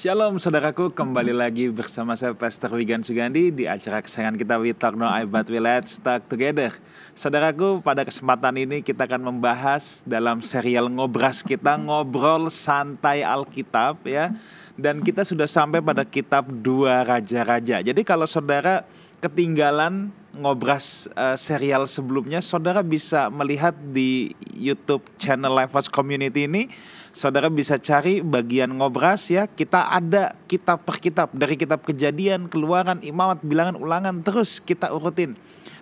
Shalom saudaraku, kembali lagi bersama saya Pastor Wigan Sugandi di acara kesayangan kita We Talk No I But We Let's Talk Together. Saudaraku, pada kesempatan ini kita akan membahas dalam serial ngobras kita ngobrol santai Alkitab ya. Dan kita sudah sampai pada kitab dua raja-raja. Jadi kalau saudara ketinggalan ngobras uh, serial sebelumnya, saudara bisa melihat di YouTube channel Life House Community ini Saudara bisa cari bagian ngobras ya. Kita ada kitab per kitab. Dari kitab kejadian, keluaran, imamat, bilangan, ulangan terus kita urutin.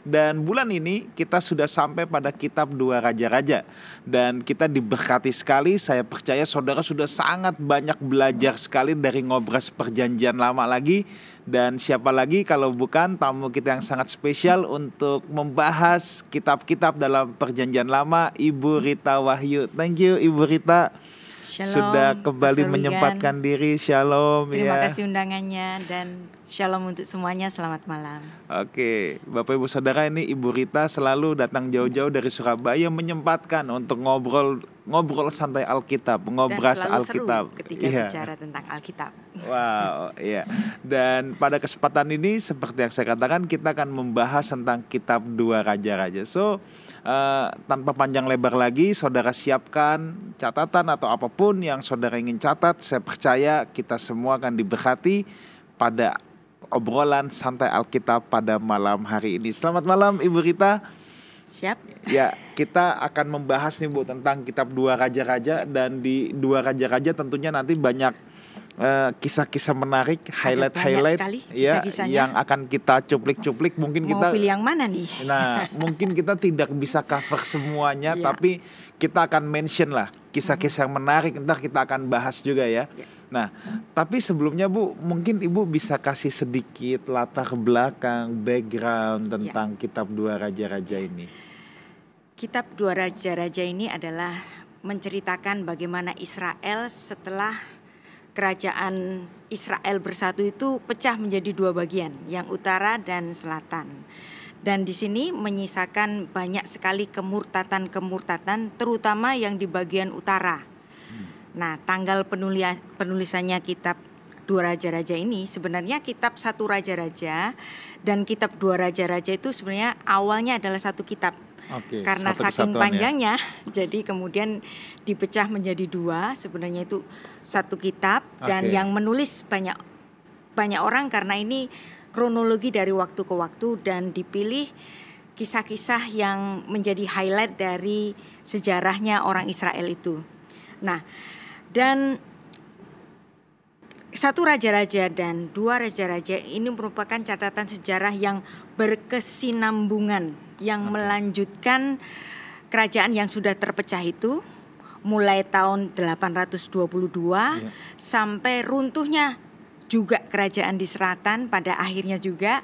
Dan bulan ini kita sudah sampai pada kitab dua raja-raja. Dan kita diberkati sekali. Saya percaya saudara sudah sangat banyak belajar sekali dari ngobras perjanjian lama lagi. Dan siapa lagi kalau bukan tamu kita yang sangat spesial Untuk membahas kitab-kitab dalam perjanjian lama Ibu Rita Wahyu. Thank you Ibu Rita Shalom, sudah kembali Pastor menyempatkan diri. Shalom Terima ya. kasih undangannya dan shalom untuk semuanya. Selamat malam. Oke, Bapak Ibu Saudara ini Ibu Rita selalu datang jauh-jauh dari Surabaya menyempatkan untuk ngobrol ngobrol santai Alkitab, ngobras dan Alkitab. seru ketika Iya. bicara tentang Alkitab. Wow, iya. Dan pada kesempatan ini seperti yang saya katakan kita akan membahas tentang kitab dua raja-raja. So, eh, tanpa panjang lebar lagi, saudara siapkan catatan atau apa pun yang saudara ingin catat. Saya percaya kita semua akan diberkati pada obrolan santai Alkitab pada malam hari ini. Selamat malam Ibu Rita. Siap? Ya, kita akan membahas nih Bu tentang kitab Dua Raja-Raja dan di Dua Raja-Raja tentunya nanti banyak eh, kisah-kisah menarik, highlight-highlight sekali ya yang akan kita cuplik-cuplik mungkin Mau kita pilih yang mana nih? Nah, mungkin kita tidak bisa cover semuanya Iya. tapi kita akan mention lah kisah-kisah yang menarik ntar kita akan bahas juga ya. Iya. Nah, tapi sebelumnya Bu, mungkin Ibu bisa kasih sedikit latar belakang, background Iya. tentang kitab Dua Raja-Raja ini. Kitab Dua Raja-Raja ini adalah menceritakan bagaimana Israel setelah kerajaan Israel bersatu itu pecah menjadi dua bagian, yang utara dan selatan. Dan di sini menyisakan banyak sekali kemurtatan-kemurtatan terutama yang di bagian utara. Nah, tanggal penulia- penulisannya kitab Dua Raja-Raja ini sebenarnya kitab Satu Raja-Raja dan kitab Dua Raja-Raja itu sebenarnya awalnya adalah satu kitab. Oke, Karena saking ya. panjangnya, jadi kemudian dipecah menjadi dua. Sebenarnya itu satu kitab dan Oke. yang menulis banyak banyak orang karena ini kronologi dari waktu ke waktu dan dipilih kisah-kisah yang menjadi highlight dari sejarahnya orang Israel itu. Nah, dan satu raja-raja dan dua raja-raja ini merupakan catatan sejarah yang berkesinambungan yang Oke. melanjutkan kerajaan yang sudah terpecah itu mulai tahun 822 Iya. sampai runtuhnya juga kerajaan di selatan pada akhirnya juga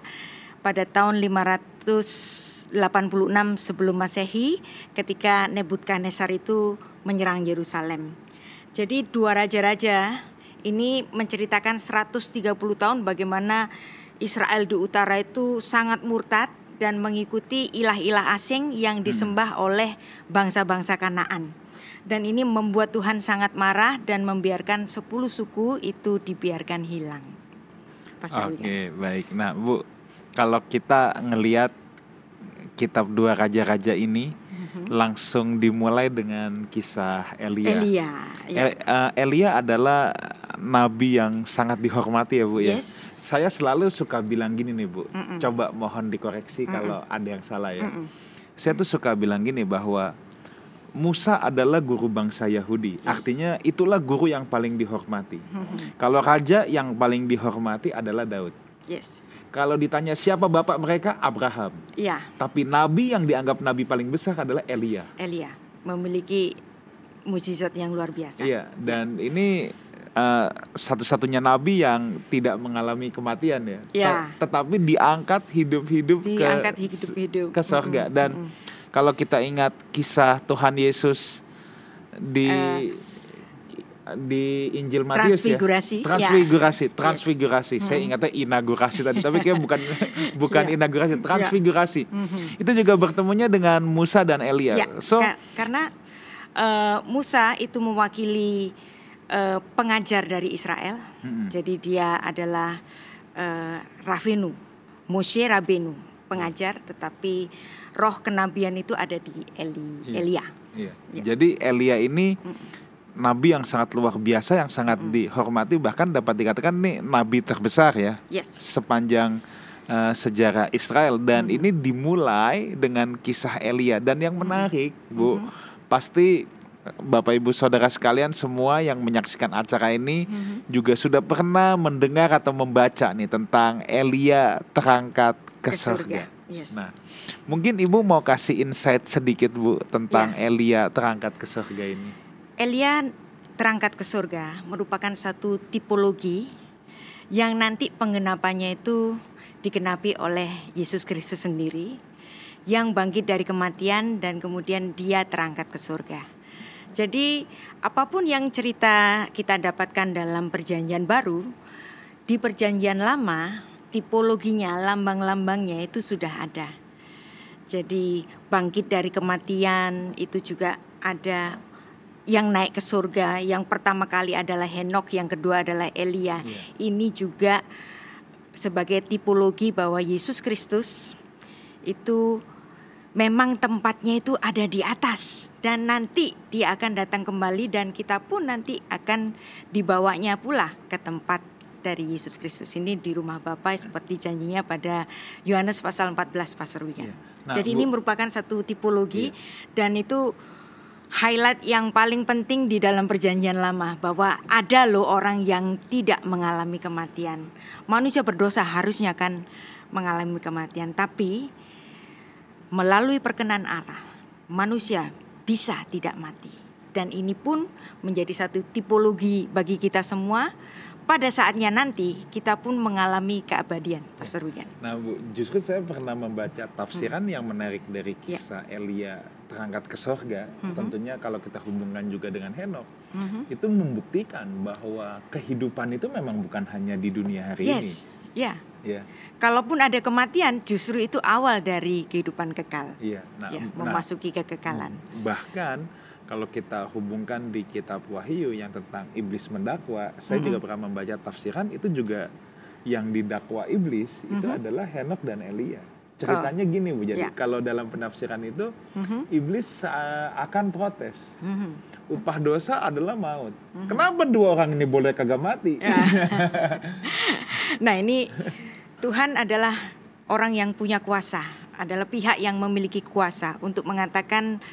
pada tahun 586 sebelum Masehi ketika Nebukadnezar itu menyerang Yerusalem. Jadi dua raja-raja ini menceritakan 130 tahun bagaimana Israel di utara itu sangat murtad dan mengikuti ilah-ilah asing yang disembah oleh bangsa-bangsa Kanaan. Dan ini membuat Tuhan sangat marah dan membiarkan 10 suku itu dibiarkan hilang. Pastor Oke, Wigan. baik. Nah, Bu, kalau kita ngelihat kitab Dua Raja-Raja ini langsung dimulai dengan kisah Elia. Elia. ya. El- eh, Elia adalah nabi yang sangat dihormati ya Bu ya. Yes. Saya selalu suka bilang gini nih Bu. Mm-mm. Coba mohon dikoreksi kalau ada yang salah ya. Mm-mm. Saya tuh suka bilang gini bahwa Musa adalah guru bangsa Yahudi. Yes. Artinya itulah guru yang paling dihormati. Kalau raja yang paling dihormati adalah Daud. Yes. Kalau ditanya siapa bapak mereka, Abraham. Iya, Tapi nabi yang dianggap nabi paling besar adalah Elia. Elia memiliki mujizat yang luar biasa. Iya, dan ini eh, satu-satunya nabi yang tidak mengalami kematian ya. Iya. Ta- Tetapi diangkat hidup-hidup ke Diangkat hidup-hidup. ke sorga. Mm-mm, Dan mm-mm. kalau kita ingat kisah Tuhan Yesus di Eh, di Injil Matius Transfigurasi, ya. ya. Transfigurasi, transfigurasi. Saya ingatnya inaugurasi tadi, tapi kayak bukan bukan Iya. inaugurasi, transfigurasi. Mhm. Itu juga bertemunya dengan Musa dan Elia. Ya, So, ka- karena eh, Musa itu mewakili uh, pengajar dari Israel. Hmm. Jadi dia adalah uh, Ravenu, Moshe Rabenu, pengajar tetapi roh kenabian itu ada di Eli, iya. Elia. Iya. Ya. Jadi Elia ini hmm nabi yang sangat luar biasa yang sangat mm. dihormati bahkan dapat dikatakan nih nabi terbesar ya yes. sepanjang uh, sejarah Israel dan mm. ini dimulai dengan kisah Elia dan yang menarik mm. Bu mm. Pasti Bapak Ibu Saudara sekalian semua yang menyaksikan acara ini mm-hmm. juga sudah pernah mendengar atau membaca nih tentang Elia terangkat ke, ke surga. surga. Yes. Nah, mungkin Ibu mau kasih insight sedikit Bu tentang yeah. Elia terangkat ke surga ini. Elia terangkat ke surga merupakan satu tipologi yang nanti penggenapannya itu digenapi oleh Yesus Kristus sendiri yang bangkit dari kematian dan kemudian dia terangkat ke surga. Jadi apa pun yang cerita kita dapatkan dalam perjanjian baru di perjanjian lama tipologinya lambang-lambangnya itu sudah ada. Jadi bangkit dari kematian itu juga ada yang naik ke surga yang pertama kali adalah Henok yang kedua adalah Elia yeah. ini juga sebagai tipologi bahwa Yesus Kristus itu memang tempatnya itu ada di atas dan nanti dia akan datang kembali dan kita pun nanti akan dibawanya pula ke tempat dari Yesus Kristus ini di rumah Bapa seperti janjinya pada Yohanes pasal 14 pasal Yeah. Nah, Jadi Bu, ini merupakan satu tipologi yeah. dan itu highlight yang paling penting di dalam perjanjian lama bahwa ada loh orang yang tidak mengalami kematian. Manusia berdosa harusnya kan mengalami kematian, tapi melalui perkenan Allah manusia bisa tidak mati. Dan ini pun menjadi satu tipologi bagi kita semua pada saatnya nanti kita pun mengalami keabadian, Pastor Wigan. Nah, Bu, justru saya pernah membaca tafsiran hmm. yang menarik dari ya. kisah ya. Elia terangkat ke sorga. Hmm. Tentunya kalau kita hubungkan juga dengan Henok, hmm. itu membuktikan bahwa kehidupan itu memang bukan hanya di dunia hari yes. ini. Ya. Ya. Kalaupun ada kematian, justru itu awal dari kehidupan kekal. Iya. Nah, ya, memasuki nah, kekekalan. Bahkan kalau kita hubungkan di kitab Wahyu yang tentang iblis mendakwa, saya mm -hmm. juga pernah membaca tafsiran itu juga yang didakwa iblis mm -hmm. itu adalah Henok dan Elia. Ceritanya oh. gini Bu, jadi yeah. kalau dalam penafsiran itu mm -hmm. iblis uh, akan protes. Mm -hmm. Upah dosa adalah maut. Mm -hmm. Kenapa dua orang ini boleh kagak mati? Yeah. nah, ini Tuhan adalah orang yang punya kuasa, adalah pihak yang memiliki kuasa untuk mengatakan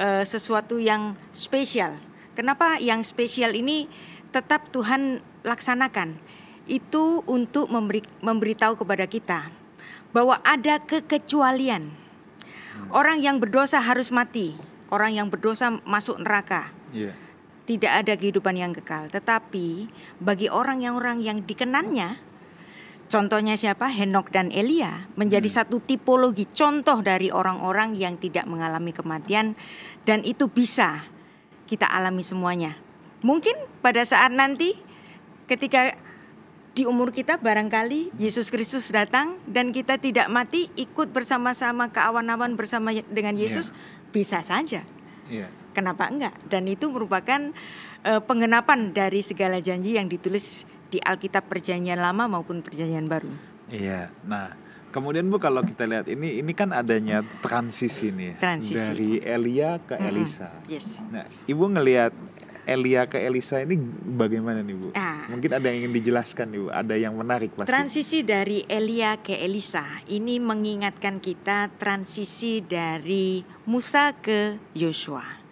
uh, sesuatu yang spesial. Kenapa yang spesial ini tetap Tuhan laksanakan? Itu untuk memberi, memberitahu kepada kita bahwa ada kekecualian. Orang yang berdosa harus mati. Orang yang berdosa masuk neraka. Yeah. Tidak ada kehidupan yang kekal. Tetapi bagi orang yang orang yang dikenannya, Contohnya siapa? Henok dan Elia menjadi hmm. satu tipologi contoh dari orang-orang yang tidak mengalami kematian dan itu bisa kita alami semuanya. Mungkin pada saat nanti ketika di umur kita barangkali Yesus Kristus datang dan kita tidak mati ikut bersama-sama ke awan-awan bersama dengan Yesus yeah. bisa saja. Yeah. Kenapa enggak? Dan itu merupakan uh, penggenapan dari segala janji yang ditulis di Alkitab Perjanjian Lama maupun Perjanjian Baru. Iya. Nah, kemudian Bu kalau kita lihat ini ini kan adanya transisi nih transisi. dari Elia ke Elisa. Mm -hmm. Yes. Nah, Ibu ngelihat Elia ke Elisa ini bagaimana nih Bu? Ah. Mungkin ada yang ingin dijelaskan nih Bu, ada yang menarik pasti. Transisi dari Elia ke Elisa ini mengingatkan kita transisi dari Musa ke Yosua.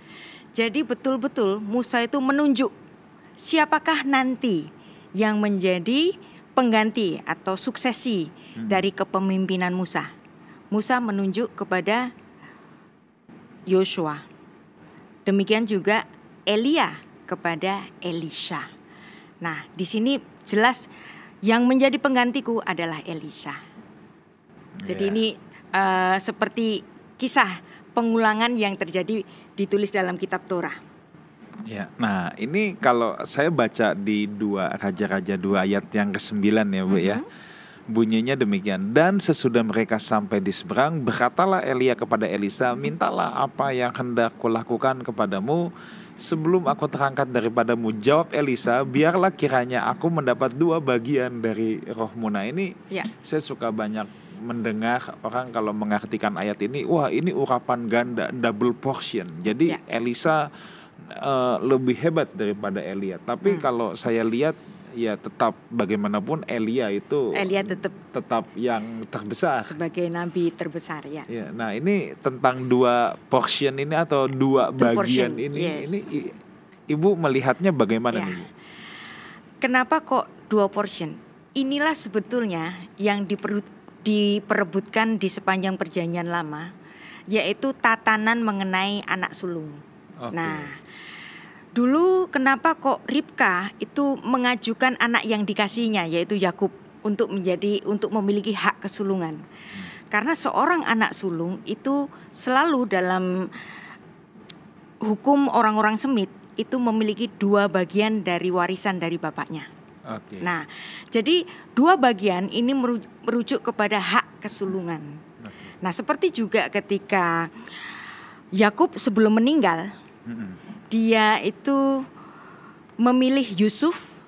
Jadi betul-betul Musa itu menunjuk siapakah nanti yang menjadi pengganti atau suksesi hmm. dari kepemimpinan Musa. Musa menunjuk kepada Yosua. Demikian juga Elia kepada Elisha. Nah, di sini jelas yang menjadi penggantiku adalah Elisha. Jadi yeah. ini uh, seperti kisah pengulangan yang terjadi ditulis dalam kitab Torah. Ya, nah ini kalau saya baca di dua raja-raja dua ayat yang ke-9 ya Bu mm -hmm. ya. Mm-hmm. Bunyinya demikian. Dan sesudah mereka sampai di seberang, berkatalah Elia kepada Elisa, mintalah apa yang hendak kulakukan kepadamu sebelum aku terangkat daripadamu. Jawab Elisa, biarlah kiranya aku mendapat dua bagian dari rohmu. Nah ini Ya. saya suka banyak mendengar orang kalau mengartikan ayat ini, wah ini urapan ganda, double portion. Jadi Ya. Elisa eh, lebih hebat daripada Elia. Tapi Hmm. kalau saya lihat ya tetap bagaimanapun Elia itu Elia tetap tetap yang terbesar. sebagai nabi terbesar ya. Ya, nah ini tentang dua portion ini atau dua Two bagian portion, ini, yes. ini i- ibu melihatnya bagaimana Ya. nih? Bu? Kenapa kok dua portion? Inilah sebetulnya yang diperu- diperebutkan di sepanjang perjanjian lama, yaitu tatanan mengenai anak sulung. Oke. Nah, dulu kenapa kok Ribka itu mengajukan anak yang dikasihnya, yaitu Yakub, untuk menjadi untuk memiliki hak kesulungan? Karena seorang anak sulung itu selalu dalam hukum orang-orang Semit itu memiliki dua bagian dari warisan dari bapaknya. Oke. Nah, jadi dua bagian ini meru- merujuk kepada hak kesulungan. Oke. Nah, seperti juga ketika Yakub sebelum meninggal, Dia itu memilih Yusuf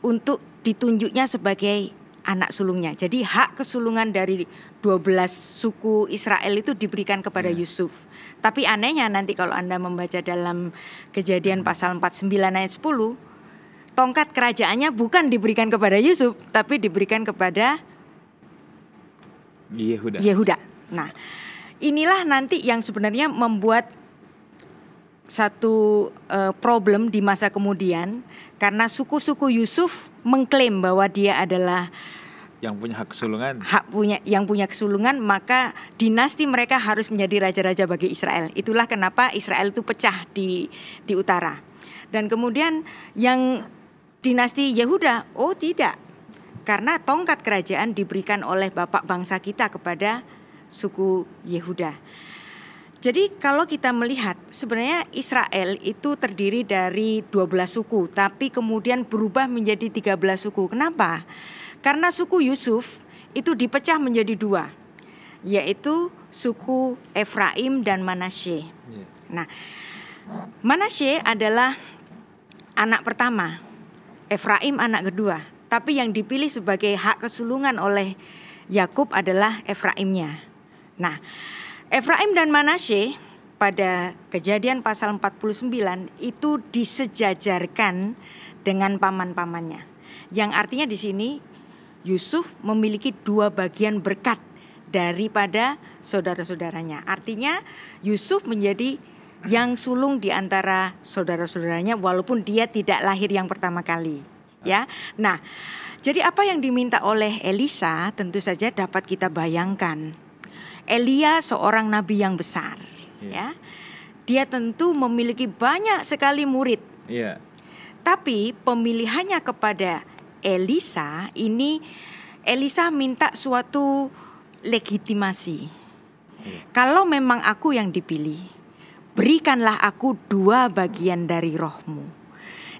untuk ditunjuknya sebagai anak sulungnya. Jadi hak kesulungan dari 12 suku Israel itu diberikan kepada Ya. Yusuf. Tapi anehnya nanti kalau Anda membaca dalam Kejadian pasal 49 ayat 10, tongkat kerajaannya bukan diberikan kepada Yusuf, tapi diberikan kepada Yehuda. Yehuda. Nah, inilah nanti yang sebenarnya membuat satu eh, problem di masa kemudian karena suku-suku Yusuf mengklaim bahwa dia adalah Yang punya hak kesulungan. hak punya yang punya kesulungan maka dinasti mereka harus menjadi raja-raja bagi Israel. Itulah kenapa Israel itu pecah di di utara. Dan kemudian yang dinasti Yehuda, oh tidak. Karena tongkat kerajaan diberikan oleh bapak bangsa kita kepada suku Yehuda. Jadi kalau kita melihat sebenarnya Israel itu terdiri dari 12 suku tapi kemudian berubah menjadi 13 suku. Kenapa? Karena suku Yusuf itu dipecah menjadi dua yaitu suku Efraim dan Manasye. Iya. Nah, Manasye adalah anak pertama, Efraim anak kedua. Tapi yang dipilih sebagai hak kesulungan oleh Yakub adalah Efraimnya. Nah, Efraim dan Manasye pada kejadian pasal 49 itu disejajarkan dengan paman-pamannya. Yang artinya di sini Yusuf memiliki dua bagian berkat daripada saudara-saudaranya. Artinya Yusuf menjadi yang sulung di antara saudara-saudaranya walaupun dia tidak lahir yang pertama kali. Ya. Nah, jadi apa yang diminta oleh Elisa tentu saja dapat kita bayangkan. Elia seorang nabi yang besar, ya. Dia tentu memiliki banyak sekali murid. Iya. Tapi pemilihannya kepada Elisa ini Elisa minta suatu legitimasi. Kalau memang aku yang dipilih, berikanlah aku dua bagian dari rohmu.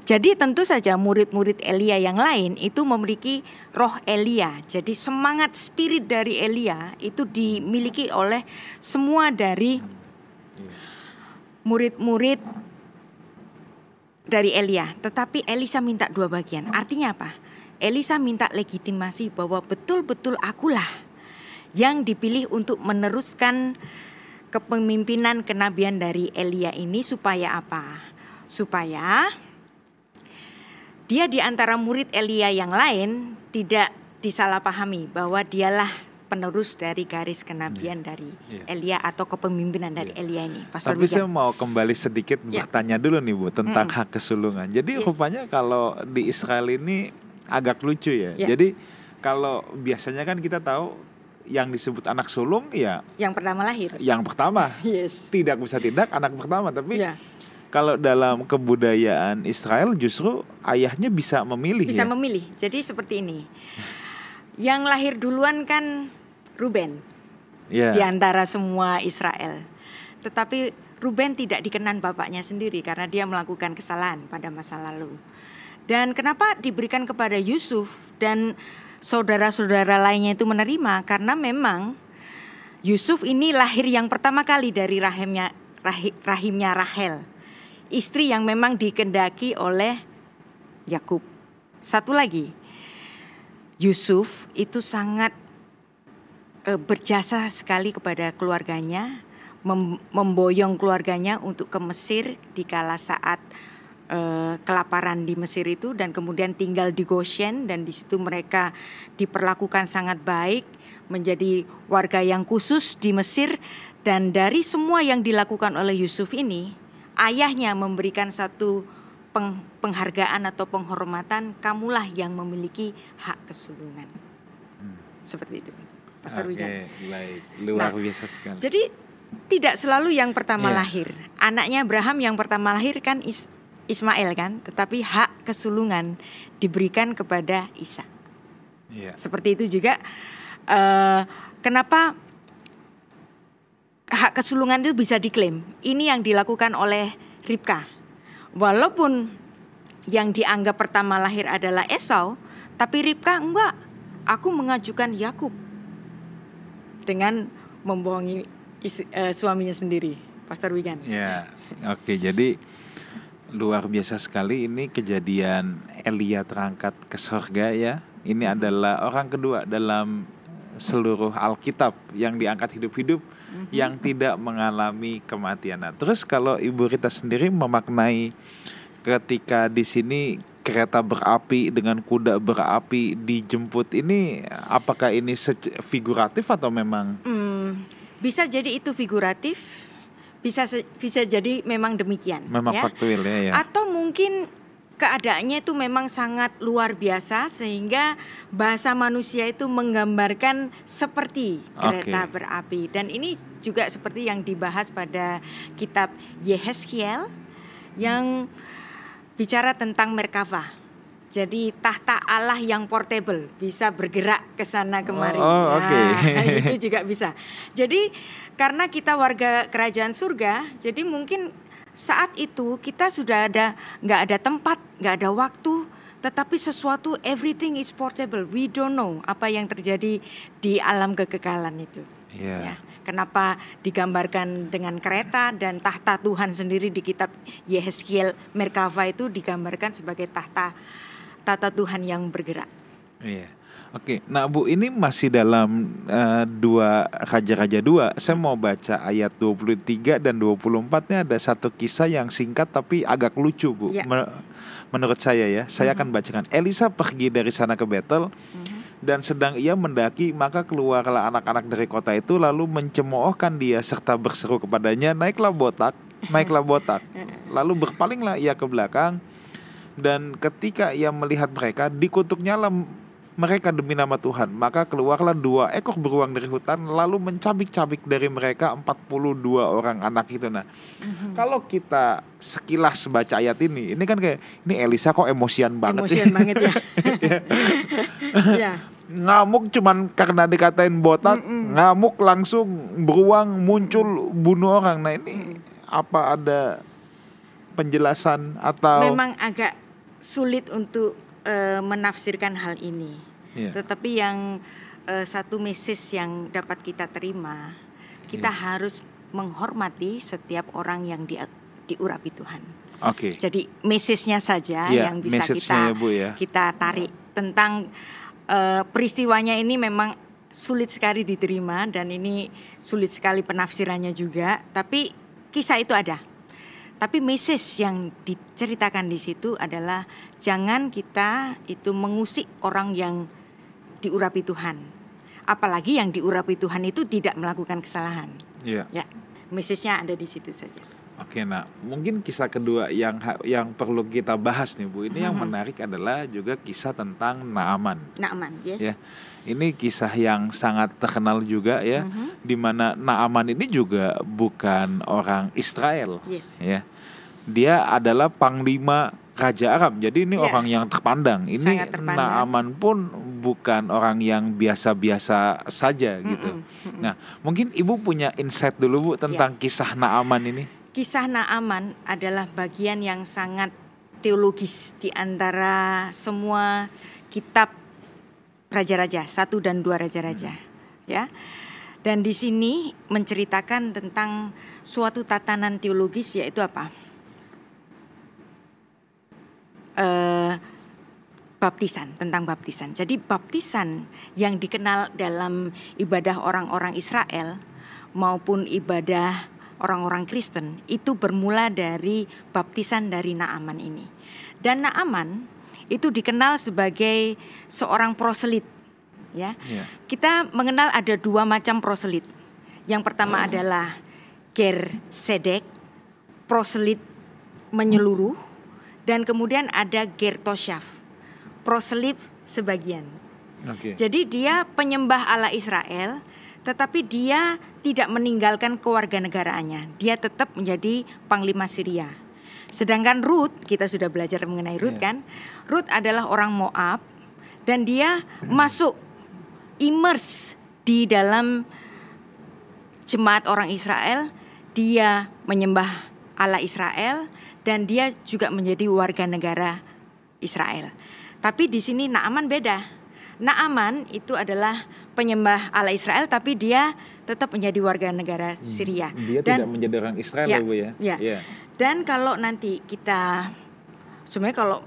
Jadi tentu saja murid-murid Elia yang lain itu memiliki roh Elia. Jadi semangat spirit dari Elia itu dimiliki oleh semua dari murid-murid dari Elia. Tetapi Elisa minta dua bagian. Artinya apa? Elisa minta legitimasi bahwa betul-betul akulah yang dipilih untuk meneruskan kepemimpinan kenabian dari Elia ini supaya apa? Supaya dia di antara murid Elia yang lain tidak disalahpahami bahwa dialah penerus dari garis kenabian dari Iya. Elia atau kepemimpinan dari Elia ini. Pastor Tapi Wigan. saya mau kembali sedikit Ya. bertanya dulu nih Bu tentang Mm-mm. hak kesulungan. Jadi Yes. rupanya kalau di Israel ini agak lucu ya. Ya. Jadi kalau biasanya kan kita tahu yang disebut anak sulung ya yang pertama lahir. yang pertama. Yes. Tidak bisa tidak anak pertama, tapi Ya, kalau dalam kebudayaan Israel justru ayahnya bisa memilih bisa ya. memilih. Jadi seperti ini. Yang lahir duluan kan Ruben Iya. di antara semua Israel. Tetapi Ruben tidak dikenan bapaknya sendiri karena dia melakukan kesalahan pada masa lalu. Dan kenapa diberikan kepada Yusuf dan saudara-saudara lainnya itu menerima karena memang Yusuf ini lahir yang pertama kali dari rahimnya rahimnya Rahel, istri yang memang dikendaki oleh Yakub. Satu lagi, Yusuf itu sangat e, berjasa sekali kepada keluarganya, mem memboyong keluarganya untuk ke Mesir di kala saat e, kelaparan di Mesir itu dan kemudian tinggal di Goshen dan di situ mereka diperlakukan sangat baik, menjadi warga yang khusus di Mesir dan dari semua yang dilakukan oleh Yusuf ini, ayahnya memberikan satu peng, penghargaan atau penghormatan, kamulah yang memiliki hak kesulungan. Hmm. Seperti itu. Pastor Oke, okay, baik. Luar nah, biasa sekali. Jadi tidak selalu yang pertama yeah. lahir. Anaknya Abraham yang pertama lahir kan Is Ismail kan, tetapi hak kesulungan diberikan kepada Isa. Yeah. Seperti itu juga uh, kenapa hak kesulungan itu bisa diklaim. Ini yang dilakukan oleh Ribka. Walaupun yang dianggap pertama lahir adalah Esau, tapi Ribka enggak. Aku mengajukan Yakub dengan membohongi isi, uh, suaminya sendiri, Pastor Wigan. Ya, oke. Okay, jadi luar biasa sekali ini kejadian Elia terangkat ke surga ya. Ini hmm. adalah orang kedua dalam seluruh Alkitab yang diangkat hidup-hidup mm-hmm. yang tidak mengalami kematian. Nah, terus kalau Ibu Rita sendiri memaknai ketika di sini kereta berapi dengan kuda berapi dijemput ini apakah ini figuratif atau memang hmm, bisa jadi itu figuratif bisa bisa jadi memang demikian memang ya? faktual ya, ya atau mungkin keadaannya itu memang sangat luar biasa sehingga bahasa manusia itu menggambarkan seperti kereta okay. berapi dan ini juga seperti yang dibahas pada kitab Yehezkiel yang bicara tentang Merkava. Jadi tahta Allah yang portable bisa bergerak ke sana kemari. Oh, oh. Okay. Nah, itu juga bisa. Jadi karena kita warga kerajaan surga, jadi mungkin saat itu kita sudah ada nggak ada tempat, nggak ada waktu, tetapi sesuatu everything is portable. We don't know apa yang terjadi di alam kekekalan itu. Yeah. Ya. Kenapa digambarkan dengan kereta dan tahta Tuhan sendiri di kitab Yehezkiel Merkava itu digambarkan sebagai tahta tahta Tuhan yang bergerak. Iya. Yeah. Oke, nah Bu ini masih dalam uh, dua Raja-Raja dua. Saya mau baca ayat 23 dan 24-nya ada satu kisah yang singkat tapi agak lucu Bu. Ya. menurut saya ya, saya akan mhm. bacakan. Elisa pergi dari sana ke Betel mhm. dan sedang ia mendaki maka keluarlah anak-anak dari kota itu lalu mencemoohkan dia serta berseru kepadanya naiklah botak, naiklah botak. Lalu berpalinglah ia ke belakang dan ketika ia melihat mereka dikutuknya mereka demi nama Tuhan. Maka keluarlah dua ekor beruang dari hutan lalu mencabik-cabik dari mereka 42 orang anak itu. Nah, mm-hmm. kalau kita sekilas baca ayat ini, ini kan kayak ini Elisa kok emosian banget. Emosian ya? banget ya. ya. Ngamuk cuman karena dikatain botak, Mm-mm. ngamuk langsung beruang muncul bunuh orang. Nah, ini apa ada penjelasan atau Memang agak sulit untuk uh, menafsirkan hal ini. Yeah. Tetapi yang uh, satu message yang dapat kita terima, kita yeah. harus menghormati setiap orang yang di, diurapi Tuhan. Oke. Okay. Jadi message-nya saja yeah, yang bisa kita ya, Bu, ya. kita tarik tentang uh, peristiwanya ini memang sulit sekali diterima dan ini sulit sekali penafsirannya juga, tapi kisah itu ada. Tapi message yang diceritakan di situ adalah jangan kita itu mengusik orang yang diurapi Tuhan. Apalagi yang diurapi Tuhan itu tidak melakukan kesalahan. Iya. Ya, message-nya ada di situ saja. Oke, nah mungkin kisah kedua yang yang perlu kita bahas nih Bu. Ini hmm. yang menarik adalah juga kisah tentang Naaman. Naaman, yes. Ya, ini kisah yang sangat terkenal juga ya, hmm. di mana Naaman ini juga bukan orang Israel. Yes. Ya, dia adalah panglima Raja Aram. Jadi ini ya. orang yang terpandang. Ini terpandang. Naaman pun bukan orang yang biasa-biasa saja mm -mm, gitu. Mm -mm. Nah, mungkin Ibu punya insight dulu Bu tentang ya. kisah Naaman ini. Kisah Naaman adalah bagian yang sangat teologis di antara semua kitab raja-raja, satu dan dua raja-raja, ya. Dan di sini menceritakan tentang suatu tatanan teologis yaitu apa? Uh, baptisan, tentang baptisan. Jadi baptisan yang dikenal dalam ibadah orang-orang Israel maupun ibadah orang-orang Kristen itu bermula dari baptisan dari Naaman ini. Dan Naaman itu dikenal sebagai seorang proselit ya. Yeah. Kita mengenal ada dua macam proselit. Yang pertama adalah ger sedek, proselit menyeluruh dan kemudian ada ger toshaf proselip sebagian. Okay. Jadi dia penyembah Allah Israel, tetapi dia tidak meninggalkan kewarganegaraannya. Dia tetap menjadi panglima Syria. Sedangkan Ruth, kita sudah belajar mengenai Ruth yeah. kan? Ruth adalah orang Moab dan dia masuk immerse di dalam jemaat orang Israel. Dia menyembah Allah Israel dan dia juga menjadi warga negara Israel. Tapi di sini Naaman beda. Naaman itu adalah penyembah Allah Israel tapi dia tetap menjadi warga negara hmm. Syria. Dia Dan, tidak menjadi orang Israel ya, Bu ya. ya. ya. Dan kalau nanti kita sebenarnya kalau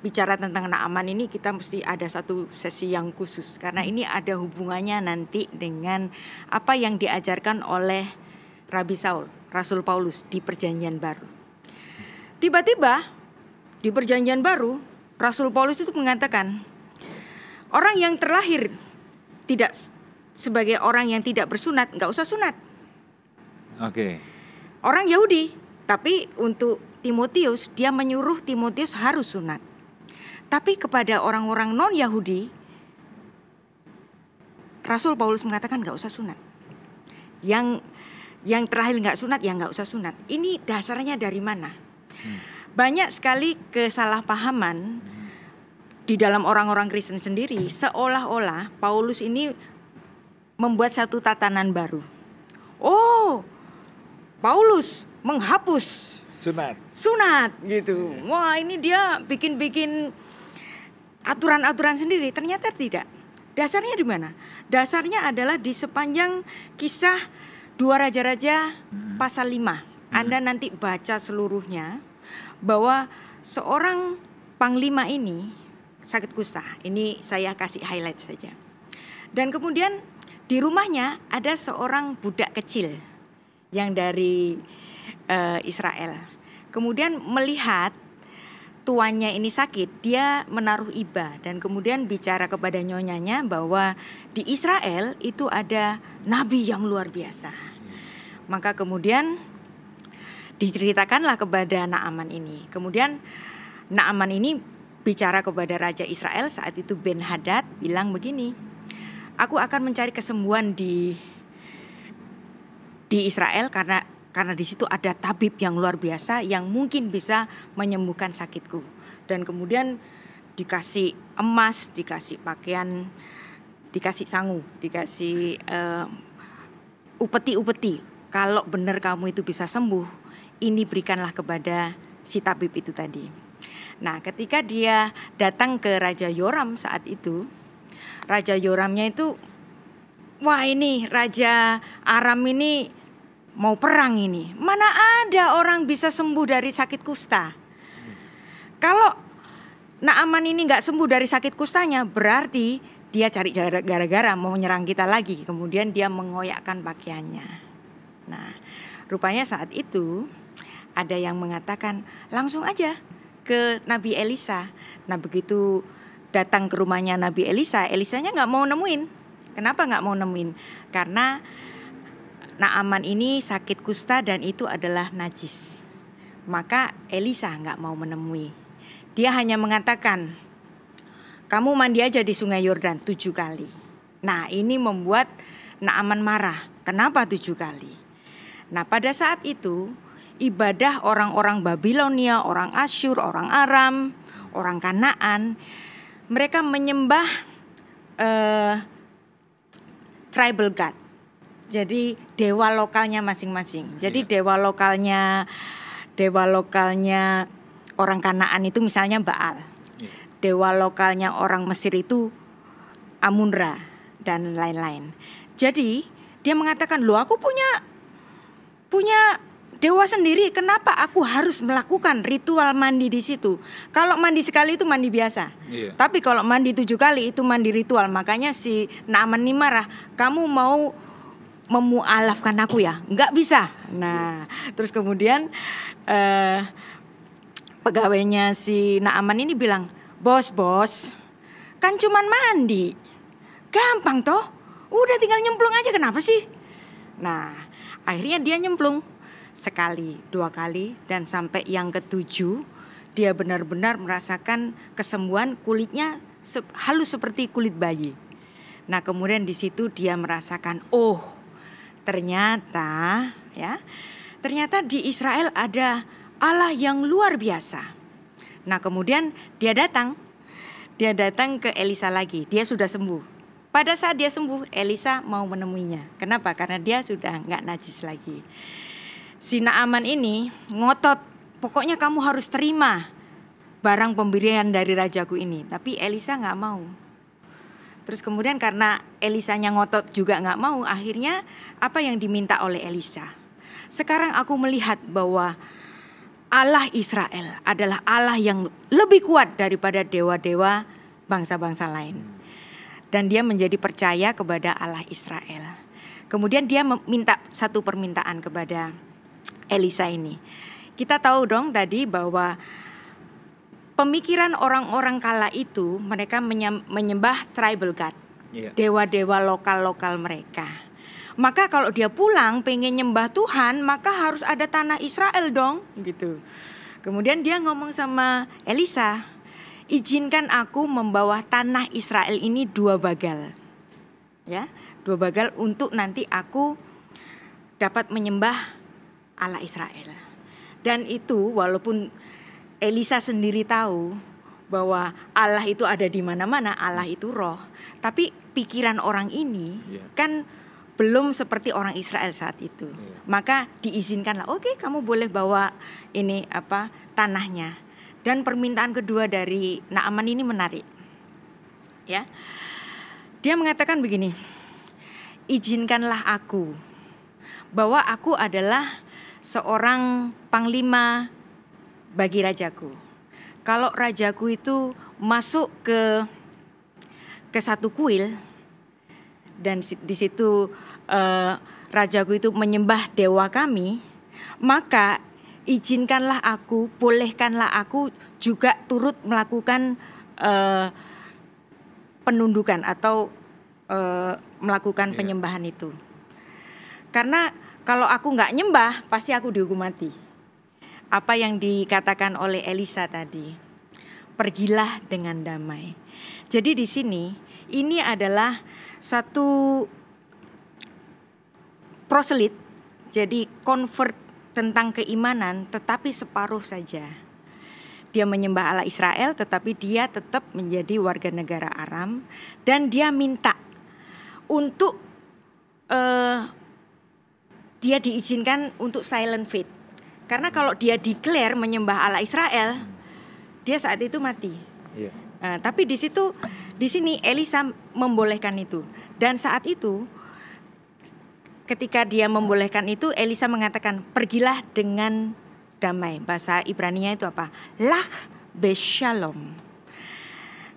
bicara tentang Naaman ini kita mesti ada satu sesi yang khusus karena ini ada hubungannya nanti dengan apa yang diajarkan oleh Rabi Saul, Rasul Paulus di Perjanjian Baru. Tiba-tiba di Perjanjian Baru Rasul Paulus itu mengatakan orang yang terlahir tidak sebagai orang yang tidak bersunat nggak usah sunat. Oke. Okay. Orang Yahudi, tapi untuk Timotius dia menyuruh Timotius harus sunat. Tapi kepada orang-orang non Yahudi, Rasul Paulus mengatakan nggak usah sunat. Yang yang terakhir nggak sunat ya nggak usah sunat. Ini dasarnya dari mana? Hmm banyak sekali kesalahpahaman di dalam orang-orang Kristen sendiri seolah-olah Paulus ini membuat satu tatanan baru. Oh, Paulus menghapus sunat. Sunat gitu. Wah, ini dia bikin-bikin aturan-aturan sendiri. Ternyata tidak. Dasarnya di mana? Dasarnya adalah di sepanjang kisah dua raja-raja hmm. pasal 5. Anda hmm. nanti baca seluruhnya bahwa seorang panglima ini sakit kusta. Ini saya kasih highlight saja. Dan kemudian di rumahnya ada seorang budak kecil yang dari uh, Israel. Kemudian melihat tuannya ini sakit, dia menaruh iba dan kemudian bicara kepada nyonyanya bahwa di Israel itu ada nabi yang luar biasa. Maka kemudian diceritakanlah kepada Naaman ini. Kemudian Naaman ini bicara kepada Raja Israel saat itu Ben Hadad bilang begini, aku akan mencari kesembuhan di di Israel karena karena di situ ada tabib yang luar biasa yang mungkin bisa menyembuhkan sakitku. Dan kemudian dikasih emas, dikasih pakaian, dikasih sangu, dikasih uh, upeti-upeti. Kalau benar kamu itu bisa sembuh, ini berikanlah kepada si tabib itu tadi. Nah, ketika dia datang ke Raja Yoram saat itu, Raja Yoramnya itu, wah ini Raja Aram ini mau perang ini. Mana ada orang bisa sembuh dari sakit kusta? Kalau Naaman ini nggak sembuh dari sakit kustanya, berarti dia cari gara-gara mau menyerang kita lagi. Kemudian dia mengoyakkan pakaiannya. Nah, rupanya saat itu ada yang mengatakan langsung aja ke Nabi Elisa. Nah begitu datang ke rumahnya Nabi Elisa, Elisanya nggak mau nemuin. Kenapa nggak mau nemuin? Karena Naaman ini sakit kusta dan itu adalah najis. Maka Elisa nggak mau menemui. Dia hanya mengatakan, kamu mandi aja di sungai Yordan tujuh kali. Nah ini membuat Naaman marah. Kenapa tujuh kali? Nah pada saat itu ibadah orang-orang Babilonia, orang Asyur, orang Aram, orang Kanaan, mereka menyembah uh, tribal god. Jadi dewa lokalnya masing-masing. Jadi yeah. dewa lokalnya dewa lokalnya orang Kanaan itu misalnya Baal. Yeah. Dewa lokalnya orang Mesir itu Amunra dan lain-lain. Jadi dia mengatakan, "Loh, aku punya punya dewa sendiri, kenapa aku harus melakukan ritual mandi di situ? Kalau mandi sekali itu mandi biasa, Iya. tapi kalau mandi tujuh kali itu mandi ritual. Makanya si Naaman ini marah, kamu mau memualafkan aku ya? Nggak bisa. Nah, terus kemudian eh, pegawainya si Naaman ini bilang, bos bos, kan cuman mandi, gampang toh, udah tinggal nyemplung aja kenapa sih? Nah, akhirnya dia nyemplung sekali, dua kali, dan sampai yang ketujuh dia benar-benar merasakan kesembuhan kulitnya halus seperti kulit bayi. Nah, kemudian di situ dia merasakan, oh, ternyata ya, ternyata di Israel ada Allah yang luar biasa. Nah, kemudian dia datang, dia datang ke Elisa lagi. Dia sudah sembuh. Pada saat dia sembuh, Elisa mau menemuinya. Kenapa? Karena dia sudah nggak najis lagi. Si Naaman ini ngotot, pokoknya kamu harus terima barang pemberian dari rajaku ini. Tapi Elisa nggak mau. Terus kemudian karena Elisanya ngotot juga nggak mau, akhirnya apa yang diminta oleh Elisa? Sekarang aku melihat bahwa Allah Israel adalah Allah yang lebih kuat daripada dewa-dewa bangsa-bangsa lain. Dan dia menjadi percaya kepada Allah Israel. Kemudian dia meminta satu permintaan kepada Elisa ini. Kita tahu dong tadi bahwa pemikiran orang-orang kala itu mereka menyem- menyembah tribal god, Iya. dewa-dewa lokal-lokal mereka. Maka kalau dia pulang pengen nyembah Tuhan, maka harus ada tanah Israel dong, gitu. Kemudian dia ngomong sama Elisa, izinkan aku membawa tanah Israel ini dua bagal, ya, dua bagal untuk nanti aku dapat menyembah Allah Israel. Dan itu walaupun Elisa sendiri tahu bahwa Allah itu ada di mana-mana, Allah itu roh. Tapi pikiran orang ini Iya. kan belum seperti orang Israel saat itu. Iya. Maka diizinkanlah, oke kamu boleh bawa ini apa tanahnya. Dan permintaan kedua dari Naaman ini menarik. Ya. Dia mengatakan begini, izinkanlah aku bahwa aku adalah seorang panglima bagi rajaku. Kalau rajaku itu masuk ke ke satu kuil dan di situ eh, rajaku itu menyembah dewa kami, maka izinkanlah aku, bolehkanlah aku juga turut melakukan eh, penundukan atau eh, melakukan Iya. penyembahan itu. Karena kalau aku nggak nyembah, pasti aku dihukum mati. Apa yang dikatakan oleh Elisa tadi, pergilah dengan damai. Jadi di sini ini adalah satu proselit, jadi convert tentang keimanan, tetapi separuh saja. Dia menyembah Allah Israel, tetapi dia tetap menjadi warga negara Aram, dan dia minta untuk eh, dia diizinkan untuk silent faith. Karena kalau dia declare menyembah Allah Israel, dia saat itu mati. Iya. Nah, tapi di situ di sini Elisa membolehkan itu. Dan saat itu ketika dia membolehkan itu Elisa mengatakan pergilah dengan damai. Bahasa Ibrani-nya itu apa? Lach beshalom.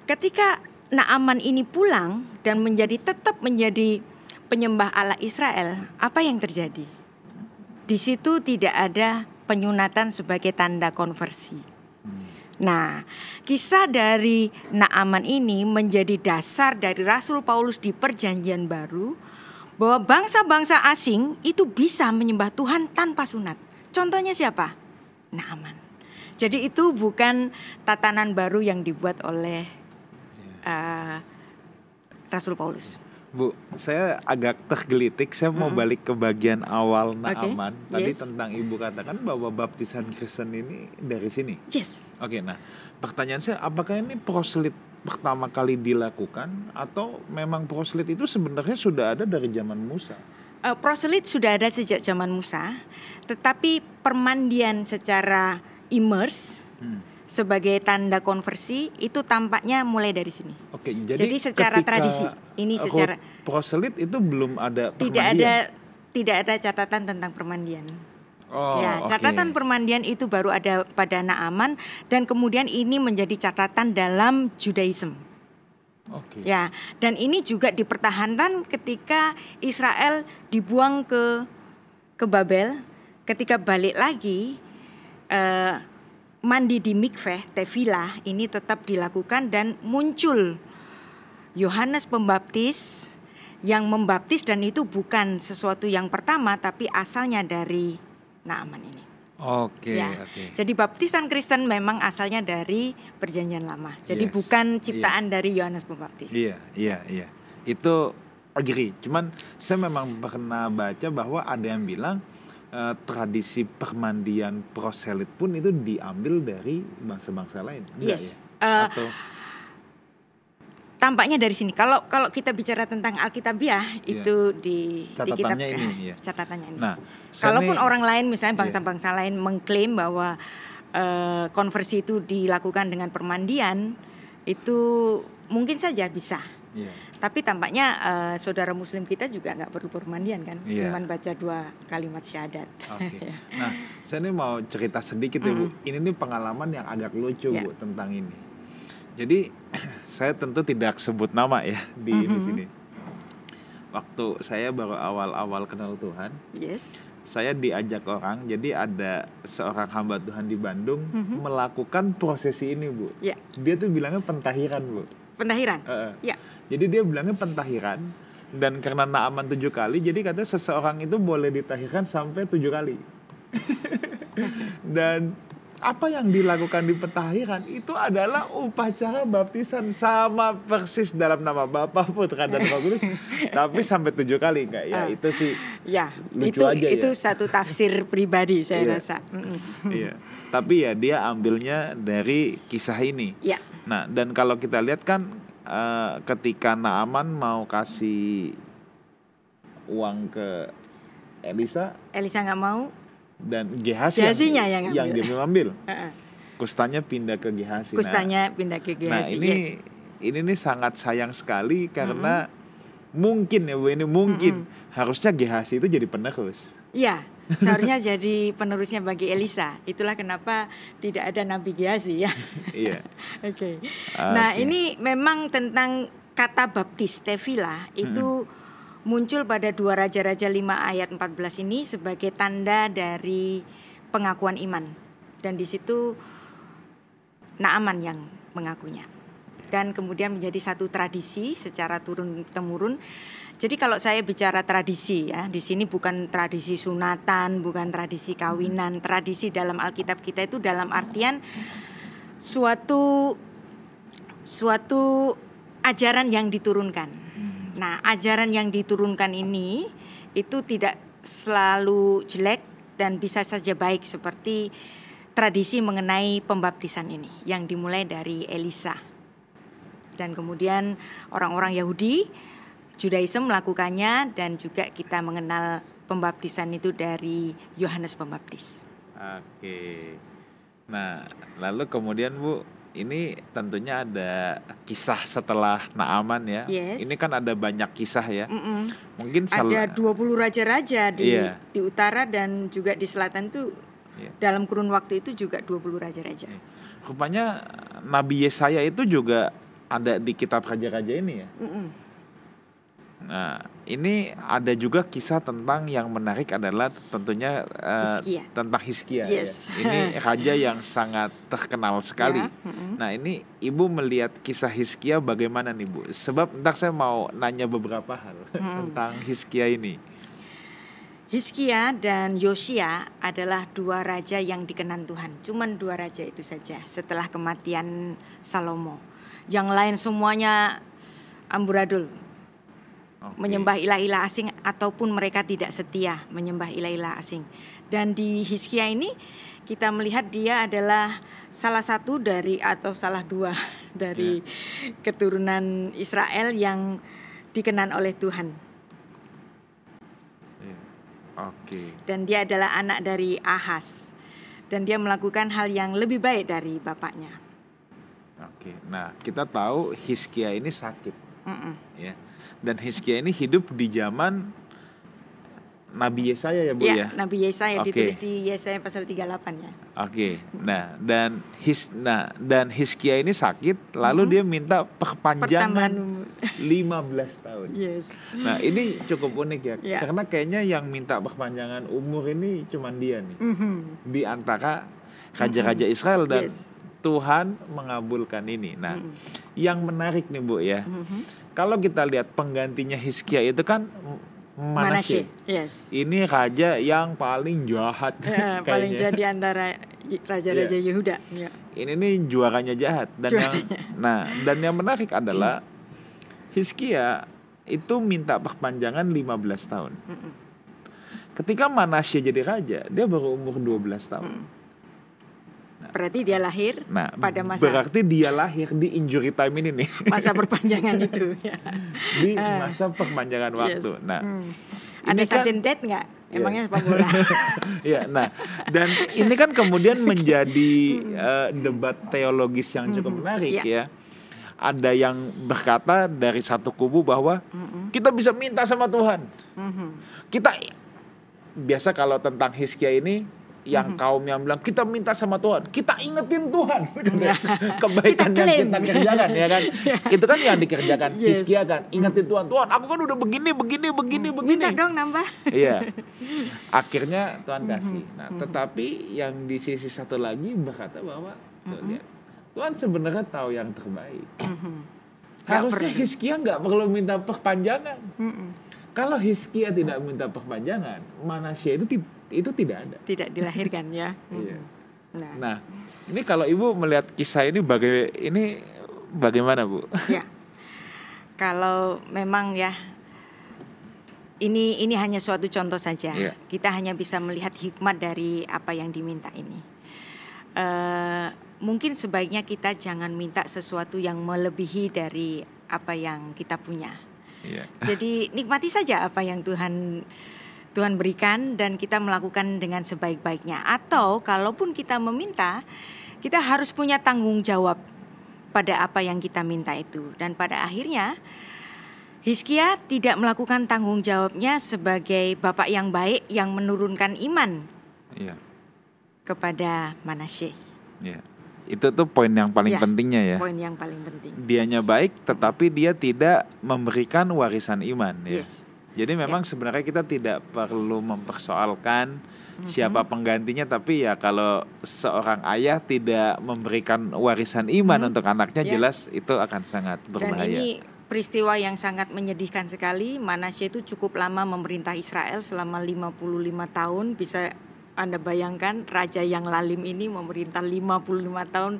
Ketika Naaman ini pulang dan menjadi tetap menjadi penyembah Allah Israel, apa yang terjadi? Di situ tidak ada penyunatan sebagai tanda konversi. Nah, kisah dari Naaman ini menjadi dasar dari Rasul Paulus di Perjanjian Baru bahwa bangsa-bangsa asing itu bisa menyembah Tuhan tanpa sunat. Contohnya siapa? Naaman. Jadi itu bukan tatanan baru yang dibuat oleh uh, Rasul Paulus. Bu, saya agak tergelitik. Saya mau balik ke bagian awal Naaman. Tadi yes. tentang Ibu katakan bahwa baptisan Kristen ini dari sini. Yes. Oke, nah pertanyaan saya, apakah ini proslit pertama kali dilakukan atau memang proslit itu sebenarnya sudah ada dari zaman Musa? Uh, proselit sudah ada sejak zaman Musa, tetapi permandian secara immerse Hmm. Sebagai tanda konversi itu tampaknya mulai dari sini. Oke, jadi, Jadi secara tradisi, ini secara- proselit itu belum ada Tidak permandian? ada tidak ada catatan tentang permandian. Oh, ya, catatan permandian itu baru ada pada Naaman dan kemudian ini menjadi catatan dalam Judaism. Oke. Ya, dan ini juga dipertahankan ketika Israel dibuang ke ke Babel, ketika balik lagi eh, mandi di mikveh tevilah ini tetap dilakukan dan muncul Yohanes Pembaptis yang membaptis dan itu bukan sesuatu yang pertama tapi asalnya dari Naaman ini. Oke, Ya. oke. Jadi baptisan Kristen memang asalnya dari Perjanjian Lama. Jadi Yes. bukan ciptaan dari Yohanes Pembaptis. Iya, iya, iya. Itu agree. Cuman saya memang pernah baca bahwa ada yang bilang eh, tradisi permandian proselit pun itu diambil dari bangsa-bangsa lain. Enggak Yes. ya? Eh, Atau tampaknya dari sini. Kalau kalau kita bicara tentang Alkitabiah Iya. itu di di kitab Catatannya ini, iya. catatannya ini. nah, Kalaupun orang lain misalnya Iya. bangsa-bangsa lain mengklaim bahwa eh, konversi itu dilakukan dengan permandian itu mungkin saja bisa. Iya. Tapi tampaknya eh, saudara Muslim kita juga nggak perlu permandian kan, Iya. cuman baca dua kalimat syahadat. Oke. Nah, saya nih mau cerita sedikit ya Bu. Ini nih pengalaman yang agak lucu Ya. Bu tentang ini. Jadi saya tentu tidak sebut nama ya di ini Mhm. sini. Waktu saya baru awal-awal kenal Tuhan, Yes. saya diajak orang. Jadi ada seorang hamba Tuhan di Bandung Mhm. melakukan prosesi ini Bu. Ya, Dia tuh bilangnya pentahiran Bu. Pendahiran. Heeh. Ya. Jadi dia bilangnya pentahiran dan karena naaman tujuh kali, jadi katanya seseorang itu boleh ditahirkan sampai tujuh kali. dan apa yang dilakukan di pentahiran itu adalah upacara baptisan sama persis dalam nama Bapa Putra dan Roh Kudus, tapi sampai tujuh kali kak ya Ah. itu sih Ya, Lucu itu aja ya. itu satu tafsir pribadi saya Iya. rasa. Iya. Tapi ya dia ambilnya dari kisah ini. Ya, Nah, dan kalau kita lihat kan eh, ketika Naaman mau kasih uang ke Elisa Elisa nggak mau. dan Gehazi yang yang ngambil. dia mengambil. Heeh. Kustanya pindah ke Gehazi. Nah, Kustanya pindah ke Nah, Gehazi. ini yes. ini nih sangat sayang sekali karena mungkin ya Bu ini mungkin harusnya Gehazi itu jadi penerus. Iya, seharusnya jadi penerusnya bagi Elisa. Itulah kenapa tidak ada Nabi Gehazi ya. iya. Oke. Nah, Oke. ini memang tentang kata baptis tefila itu muncul pada dua raja-raja 5 ayat 14 ini sebagai tanda dari pengakuan iman. Dan di situ Naaman yang mengakunya. Dan kemudian menjadi satu tradisi secara turun temurun. Jadi kalau saya bicara tradisi ya, di sini bukan tradisi sunatan, bukan tradisi kawinan, tradisi dalam Alkitab kita itu dalam artian suatu suatu ajaran yang diturunkan. Nah, ajaran yang diturunkan ini itu tidak selalu jelek dan bisa saja baik seperti tradisi mengenai pembaptisan ini yang dimulai dari Elisa. Dan kemudian orang-orang Yahudi Judaism melakukannya dan juga kita mengenal pembaptisan itu dari Yohanes Pembaptis. Oke. Nah, lalu kemudian Bu, ini tentunya ada kisah setelah Naaman ya. Yes. Ini kan ada banyak kisah ya. Mm-mm. Mungkin Ada salah 20 raja-raja di Iya. di utara dan juga di selatan tuh Iya. dalam kurun waktu itu juga 20 raja-raja. rupanya Nabi Yesaya itu juga ada di kitab raja-raja ini ya. Mm-mm. Nah, ini ada juga kisah tentang yang menarik adalah tentunya eh, Hizkia. tentang Hizkia. Yes. Ya. Ini raja yang sangat terkenal sekali. Ya, mm-mm. Nah, ini Ibu melihat kisah Hizkia bagaimana nih, Bu? Sebab ntar saya mau nanya beberapa hal tentang Hizkia ini. Hizkia dan Yosia adalah dua raja yang dikenan Tuhan. Cuman dua raja itu saja setelah kematian Salomo. Yang lain semuanya amburadul, Oke. menyembah ilah-ilah asing ataupun mereka tidak setia menyembah ilah-ilah asing. Dan di Hizkia ini kita melihat dia adalah salah satu dari atau salah dua dari keturunan Israel yang dikenan oleh Tuhan. Iya. Oke. dan dia adalah anak dari Ahas. dan dia melakukan hal yang lebih baik dari bapaknya. Oke, nah kita tahu Hiskia ini sakit, Mm-mm. ya, dan Hiskia ini hidup di zaman Nabi Yesaya ya bu Ya, ya. Nabi Yesaya Oke. ditulis di Yesaya pasal 38 ya. Oke, nah dan his, nah dan Hiskia ini sakit, lalu dia minta perpanjangan Pertambahan 15 tahun. yes. Nah ini cukup unik ya, Ya. karena kayaknya yang minta perpanjangan umur ini cuman dia nih Mhm. di antara raja-raja Israel dan Yes. Tuhan mengabulkan ini. Nah, Mhm. yang menarik nih bu ya, Mhm. kalau kita lihat penggantinya Hiskia itu kan Manasye. Manasye. Yes. Ini raja yang paling jahat Ya, paling jahat di antara raja-raja Iya. Yehuda. Ya. Ini nih juaranya jahat dan yang nah dan yang menarik adalah Hiskia itu minta perpanjangan 15 tahun. Mm-mm. Ketika Manasye jadi raja, dia baru umur 12 tahun. Mm. Berarti dia lahir Nah, pada masa berarti dia lahir di injury time ini nih, masa perpanjangan itu. Ya. di masa perpanjangan waktu. Yes. Nah, Hmm. ini Ada kan- sudden death nggak? Emangnya sepak bola? ya, nah, dan ini kan kemudian menjadi eh, debat teologis yang cukup menarik Iya. ya. Ada yang berkata dari satu kubu bahwa kita bisa minta sama Tuhan. Mhm. Kita biasa kalau tentang Hiskia ini yang kaum yang bilang kita minta sama Tuhan, kita ingetin Tuhan kebaikan Kita yang kita kerjakan ya kan. Itu kan yang dikerjakan Yes. Hiskia kan, ingetin Tuhan, Tuhan aku kan udah begini begini begini begini. Minta dong nambah. Iya. Akhirnya Tuhan kasih. Nah, tetapi yang di sisi satu lagi berkata bahwa tuh lihat, Tuhan sebenarnya tahu yang terbaik. Mhm. Harusnya Hiskia nggak perlu minta perpanjangan. Mm-mm. Kalau Hiskia tidak minta perpanjangan, Manasya itu itu tidak ada. Tidak dilahirkan ya. Iya. Mhm. Nah, Nah, ini kalau ibu melihat kisah ini baga ini bagaimana bu? ya. Kalau memang ya ini ini hanya suatu contoh saja. Iya. Kita hanya bisa melihat hikmat dari apa yang diminta ini. Eh, mungkin sebaiknya kita jangan minta sesuatu yang melebihi dari apa yang kita punya. Iya. Jadi nikmati saja apa yang Tuhan Tuhan berikan dan kita melakukan dengan sebaik-baiknya. Atau kalaupun kita meminta, kita harus punya tanggung jawab pada apa yang kita minta itu. Dan pada akhirnya Hizkia tidak melakukan tanggung jawabnya sebagai bapak yang baik yang menurunkan iman Iya. kepada Manasye. Iya. Itu tuh poin yang paling Iya. pentingnya ya. Poin yang paling penting. Dianya baik, tetapi dia tidak memberikan warisan iman. Ya. Yes. Jadi memang sebenarnya kita tidak perlu mempersoalkan siapa penggantinya, tapi ya kalau seorang ayah tidak memberikan warisan iman untuk anaknya, Ya. jelas itu akan sangat Dan berbahaya. ini peristiwa yang sangat menyedihkan sekali. Manasye itu cukup lama memerintah Israel selama 55 tahun. Bisa Anda bayangkan raja yang lalim ini memerintah 55 tahun.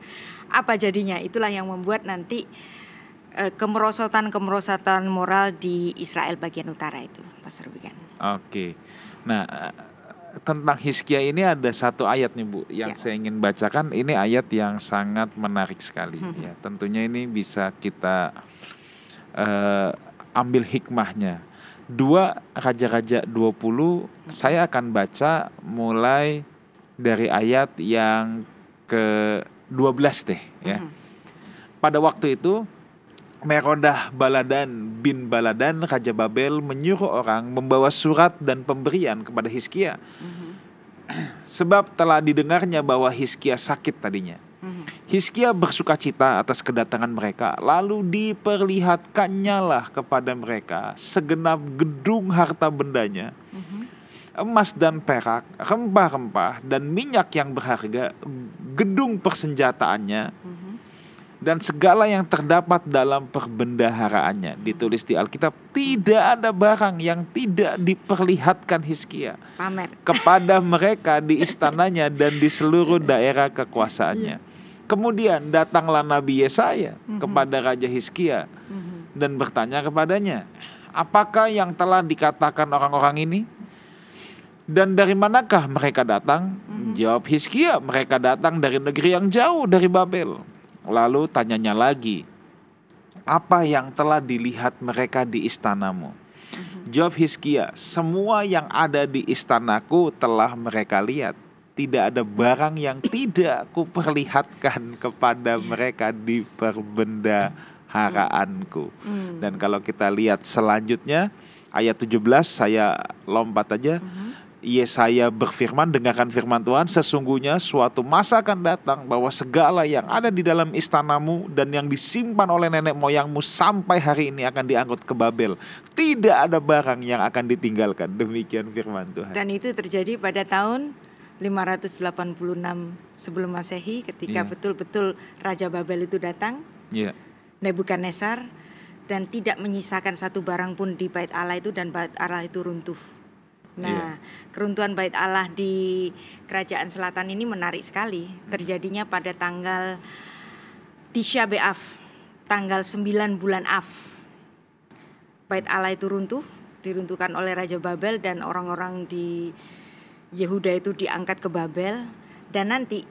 Apa jadinya? Itulah yang membuat nanti kemerosotan-kemerosotan moral di Israel bagian utara itu, Pastor Wigan. Oke. Nah, eh, tentang Hizkia ini ada satu ayat nih Bu yang Ya. saya ingin bacakan. Ini ayat yang sangat menarik sekali ya. Tentunya ini bisa kita eh, ambil hikmahnya. Dua Raja-raja 20 saya akan baca mulai dari ayat yang ke 12 deh ya. Pada waktu itu Merodah Baladan bin Baladan Raja Babel menyuruh orang membawa surat dan pemberian kepada Hizkia Mhm. sebab telah didengarnya bahwa Hizkia sakit tadinya. Mhm. Hizkia bersuka cita atas kedatangan mereka, lalu diperlihatkannya lah kepada mereka segenap gedung harta bendanya, Mhm. emas dan perak, rempah-rempah dan minyak yang berharga, gedung persenjataannya, Mhm. Dan segala yang terdapat dalam perbendaharaannya. Ditulis di Alkitab, tidak ada barang yang tidak diperlihatkan Hizkia Pamer. kepada mereka di istananya dan di seluruh daerah kekuasaannya. Kemudian datanglah Nabi Yesaya kepada Raja Hizkia Mhm. dan bertanya kepadanya, apakah yang telah dikatakan orang-orang ini? Dan dari manakah mereka datang? Jawab Hizkia, mereka datang dari negeri yang jauh dari Babel. Lalu tanyanya lagi, apa yang telah dilihat mereka di istanamu? Jawab Hizkia, semua yang ada di istanaku telah mereka lihat. tidak ada barang yang tidak kuperlihatkan kepada mereka di perbendaharaanku. Hmm. Dan kalau kita lihat selanjutnya ayat 17 saya lompat aja. Mhm. Yesaya berfirman dengarkan firman Tuhan sesungguhnya suatu masa akan datang bahwa segala yang ada di dalam istanamu dan yang disimpan oleh nenek moyangmu sampai hari ini akan diangkut ke Babel tidak ada barang yang akan ditinggalkan demikian firman Tuhan Dan itu terjadi pada tahun 586 sebelum Masehi ketika Iya. betul-betul Raja Babel itu datang, Iya Nebukadnezar dan tidak menyisakan satu barang pun di bait Allah itu dan bait Allah itu runtuh. Nah, keruntuhan bait Allah di kerajaan selatan ini menarik sekali. Terjadinya pada tanggal Tisha B'Av, tanggal 9 bulan Av. Bait Allah itu runtuh, diruntuhkan oleh Raja Babel dan orang-orang di Yehuda itu diangkat ke Babel dan nanti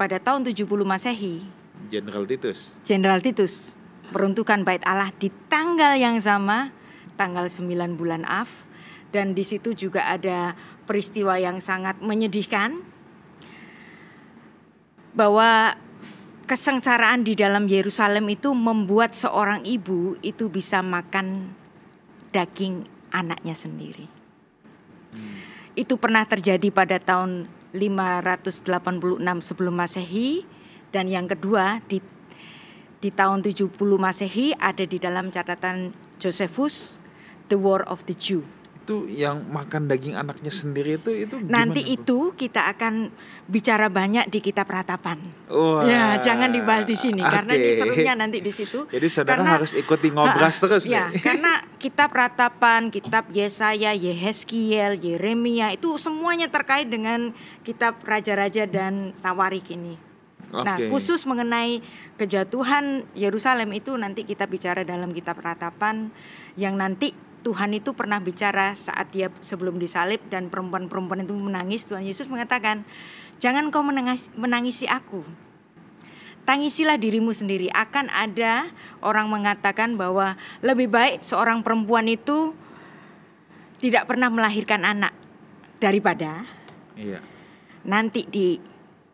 pada tahun 70 Masehi Jenderal Titus Jenderal Titus meruntuhkan bait Allah di tanggal yang sama, tanggal 9 bulan Av dan di situ juga ada peristiwa yang sangat menyedihkan bahwa kesengsaraan di dalam Yerusalem itu membuat seorang ibu itu bisa makan daging anaknya sendiri. Itu pernah terjadi pada tahun 586 sebelum Masehi dan yang kedua di di tahun 70 Masehi ada di dalam catatan Josephus The War of the Jew. Itu yang makan daging anaknya sendiri itu itu Nanti gimana, Bu? itu kita akan bicara banyak di kitab ratapan. Wah, Ya, jangan dibahas di sini karena ini serunya nanti di situ. Jadi saudara Karena- harus ikuti ngobras Ha, terus Ya, nih. karena kitab ratapan, kitab Yesaya, Yehezkiel, Yeremia itu semuanya terkait dengan kitab raja-raja dan Tawarik ini. Nah, Oke. khusus mengenai kejatuhan Yerusalem itu nanti kita bicara dalam kitab ratapan yang nanti Tuhan itu pernah bicara saat dia sebelum disalib dan perempuan-perempuan itu menangis Tuhan Yesus mengatakan jangan kau menangis, menangisi aku tangisilah dirimu sendiri akan ada orang mengatakan bahwa lebih baik seorang perempuan itu tidak pernah melahirkan anak daripada Iya. nanti di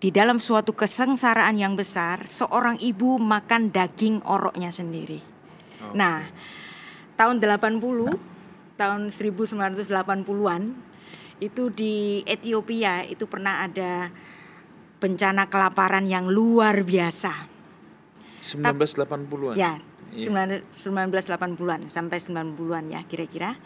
di dalam suatu kesengsaraan yang besar seorang ibu makan daging oroknya sendiri. Nah, tahun 80, tahun 1980-an itu di Ethiopia itu pernah ada bencana kelaparan yang luar biasa. 1980-an. Ya, Iya. 1980-an sampai 90-an ya kira-kira.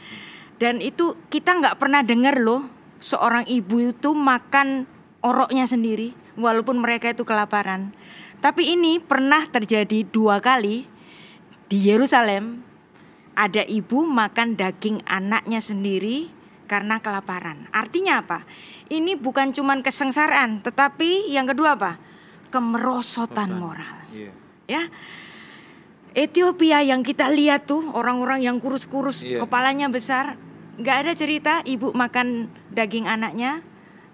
Dan itu kita nggak pernah dengar loh seorang ibu itu makan oroknya sendiri walaupun mereka itu kelaparan. Tapi ini pernah terjadi dua kali di Yerusalem ada ibu makan daging anaknya sendiri karena kelaparan. Artinya apa? Ini bukan cuman kesengsaraan, tetapi yang kedua apa? Kemerosotan moral Iya. ya Ethiopia yang kita lihat tuh orang-orang yang kurus-kurus Iya. kepalanya besar nggak ada cerita ibu makan daging anaknya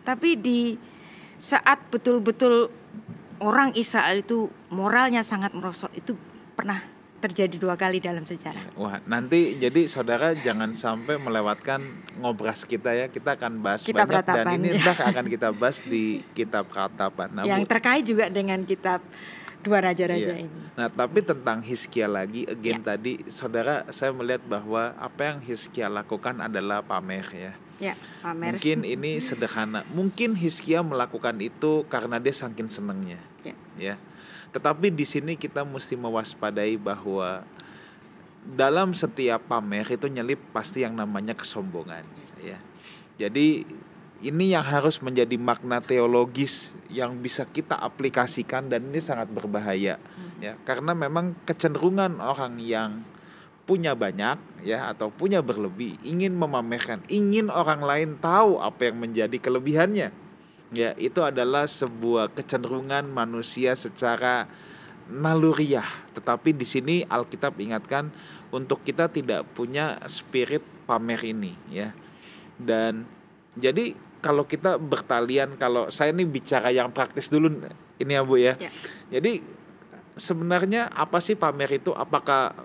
tapi di saat betul-betul orang Israel itu moralnya sangat merosot itu pernah terjadi dua kali dalam sejarah Wah, nanti jadi saudara jangan sampai melewatkan ngobras kita ya. Kita akan bahas Kitab banyak dan Ratapan, ini ya. entah akan kita bahas di kitab Ratapan. Nah, yang Bu, terkait juga dengan kitab dua raja-raja Iya. ini Nah, tapi tentang Hizkia lagi, again Ya. tadi saudara saya melihat bahwa apa yang Hizkia lakukan adalah pamer ya. ya pamer Mungkin ini sederhana. Mungkin Hizkia melakukan itu karena dia saking senengnya. Ya. Ya. Tetapi di sini kita mesti mewaspadai bahwa dalam setiap pamer itu nyelip pasti yang namanya kesombongan, ya. Jadi ini yang harus menjadi makna teologis yang bisa kita aplikasikan dan ini sangat berbahaya ya karena memang kecenderungan orang yang punya banyak ya atau punya berlebih ingin memamerkan ingin orang lain tahu apa yang menjadi kelebihannya ya itu adalah sebuah kecenderungan manusia secara naluriah. Tetapi di sini Alkitab ingatkan untuk kita tidak punya spirit pamer ini ya. Dan jadi kalau kita bertalian kalau saya ini bicara yang praktis dulu ini ya Bu ya. Ya. jadi sebenarnya apa sih pamer itu? Apakah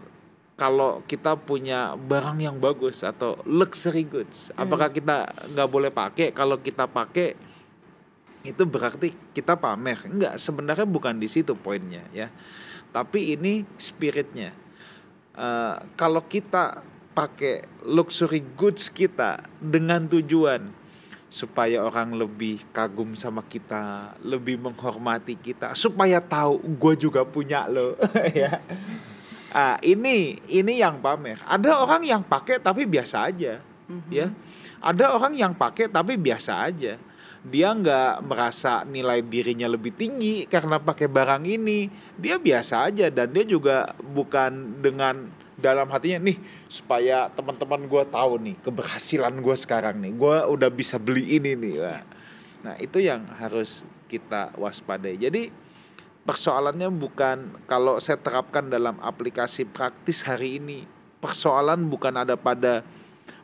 kalau kita punya barang yang bagus atau luxury goods apakah kita nggak boleh pakai? Kalau kita pakai itu berarti kita pamer. Enggak, sebenarnya bukan di situ poinnya ya. Tapi ini spiritnya. Uh, kalau kita pakai luxury goods kita dengan tujuan supaya orang lebih kagum sama kita, lebih menghormati kita, supaya tahu gue juga punya lo, ya. Ah, ini ini yang pamer. Ada orang yang pakai tapi biasa aja, mm-hmm. ya. Ada orang yang pakai tapi biasa aja. Dia nggak merasa nilai dirinya lebih tinggi karena pakai barang ini. Dia biasa aja dan dia juga bukan dengan dalam hatinya nih supaya teman-teman gue tahu nih keberhasilan gue sekarang nih. Gue udah bisa beli ini nih. Nah itu yang harus kita waspadai. Jadi persoalannya bukan kalau saya terapkan dalam aplikasi praktis hari ini. Persoalan bukan ada pada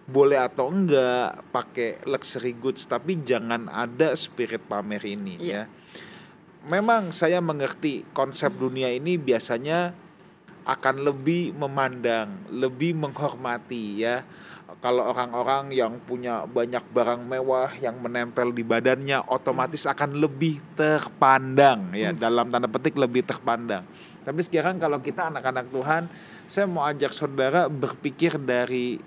boleh atau enggak pakai luxury goods tapi jangan ada spirit pamer ini yeah. ya memang saya mengerti konsep dunia ini biasanya akan lebih memandang, lebih menghormati ya. Kalau orang-orang yang punya banyak barang mewah yang menempel di badannya otomatis akan lebih terpandang ya hmm. dalam tanda petik lebih terpandang. Tapi sekarang kalau kita anak-anak Tuhan, saya mau ajak saudara berpikir dari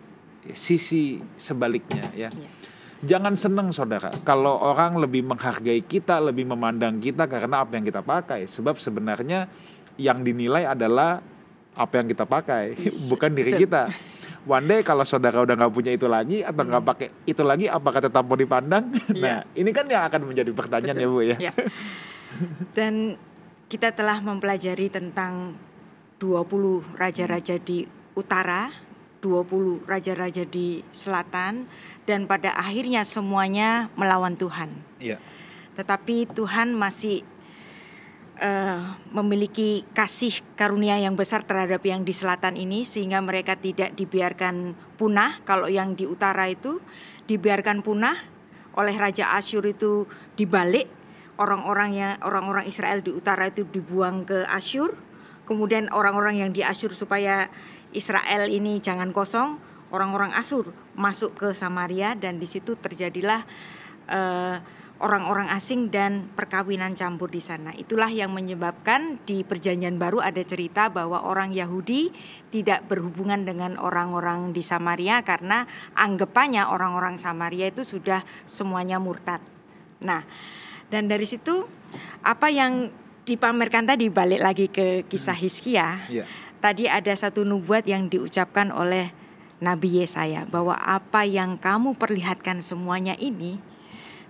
sisi sebaliknya ya. Yeah. Jangan seneng saudara kalau orang lebih menghargai kita, lebih memandang kita karena apa yang kita pakai. Sebab sebenarnya yang dinilai adalah apa yang kita pakai, bukan diri kita. One day kalau saudara udah nggak punya itu lagi atau nggak hmm. pakai itu lagi, apakah tetap mau dipandang? Nah, yeah. ini kan yang akan menjadi pertanyaan Betul. ya bu ya. Yeah. Dan kita telah mempelajari tentang 20 raja-raja di utara, 20 raja-raja di selatan, dan pada akhirnya semuanya melawan Tuhan. Yeah. Tetapi Tuhan masih uh, memiliki kasih karunia yang besar terhadap yang di selatan ini sehingga mereka tidak dibiarkan punah kalau yang di utara itu dibiarkan punah oleh raja Asyur itu dibalik orang-orang yang orang-orang Israel di utara itu dibuang ke Asyur kemudian orang-orang yang di Asyur supaya Israel ini jangan kosong orang-orang Asyur masuk ke Samaria dan di situ terjadilah uh, orang-orang asing dan perkawinan campur di sana. Itulah yang menyebabkan di Perjanjian Baru ada cerita bahwa orang Yahudi tidak berhubungan dengan orang-orang di Samaria karena anggapannya orang-orang Samaria itu sudah semuanya murtad. Nah, dan dari situ apa yang dipamerkan tadi balik lagi ke kisah. Hizkia. Yeah. Tadi ada satu nubuat yang diucapkan oleh Nabi Yesaya bahwa apa yang kamu perlihatkan semuanya ini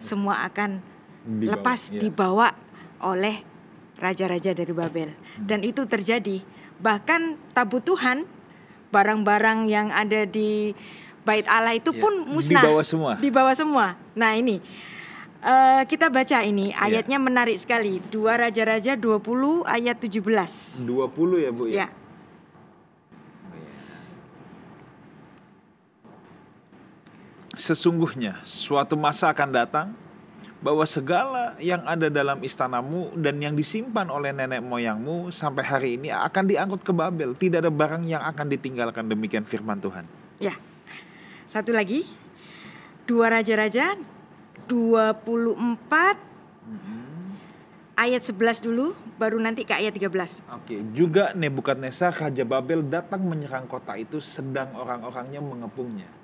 semua akan dibawa, lepas ya. dibawa oleh raja-raja dari Babel. Hmm. Dan itu terjadi. Bahkan tabut Tuhan, barang-barang yang ada di bait Allah itu ya. pun musnah. Dibawa semua. Dibawa semua. Nah, ini uh, kita baca ini ya. ayatnya menarik sekali. Dua Raja-raja 20 ayat 17. 20 ya, Bu ya. Ya. Sesungguhnya suatu masa akan datang bahwa segala yang ada dalam istanamu dan yang disimpan oleh nenek moyangmu sampai hari ini akan diangkut ke Babel. Tidak ada barang yang akan ditinggalkan demikian firman Tuhan. Ya. Satu lagi. Dua Raja-Raja 24 hmm. ayat 11 dulu baru nanti ke ayat 13. Oke, juga Nebukadnezar raja Babel datang menyerang kota itu sedang orang-orangnya mengepungnya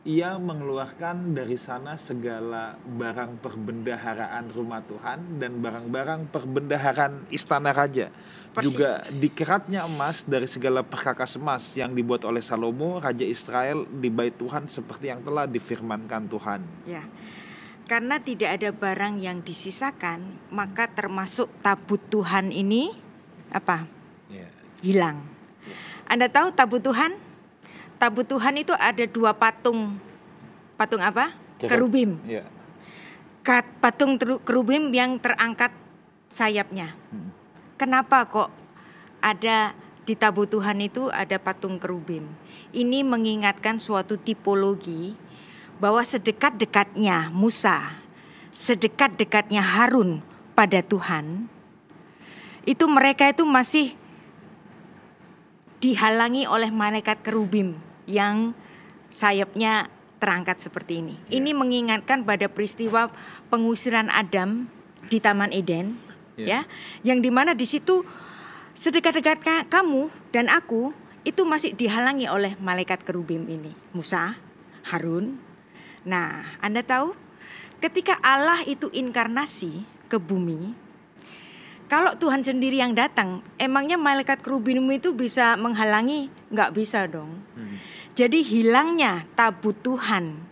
ia mengeluarkan dari sana segala barang perbendaharaan rumah Tuhan dan barang-barang perbendaharaan istana raja. Persis. Juga dikeratnya emas dari segala perkakas emas yang dibuat oleh Salomo, Raja Israel di bait Tuhan seperti yang telah difirmankan Tuhan. Ya. Karena tidak ada barang yang disisakan, maka termasuk tabut Tuhan ini apa? Ya. Hilang. Ya. Anda tahu tabut Tuhan? Tabut Tuhan itu ada dua patung. Patung apa? Kerubim. Ya. Patung kerubim yang terangkat sayapnya. Hmm. Kenapa kok ada di tabut Tuhan itu ada patung kerubim? Ini mengingatkan suatu tipologi bahwa sedekat-dekatnya Musa, sedekat-dekatnya Harun pada Tuhan, itu mereka itu masih dihalangi oleh malaikat kerubim yang sayapnya terangkat seperti ini. Ya. Ini mengingatkan pada peristiwa pengusiran Adam di Taman Eden, Ya. ya, yang di mana di situ sedekat-dekat ka- kamu dan aku itu masih dihalangi oleh malaikat kerubim ini, Musa, Harun. Nah, Anda tahu, ketika Allah itu inkarnasi ke bumi, kalau Tuhan sendiri yang datang, emangnya malaikat kerubim itu bisa menghalangi? Nggak bisa dong. Hmm. Jadi hilangnya tabut Tuhan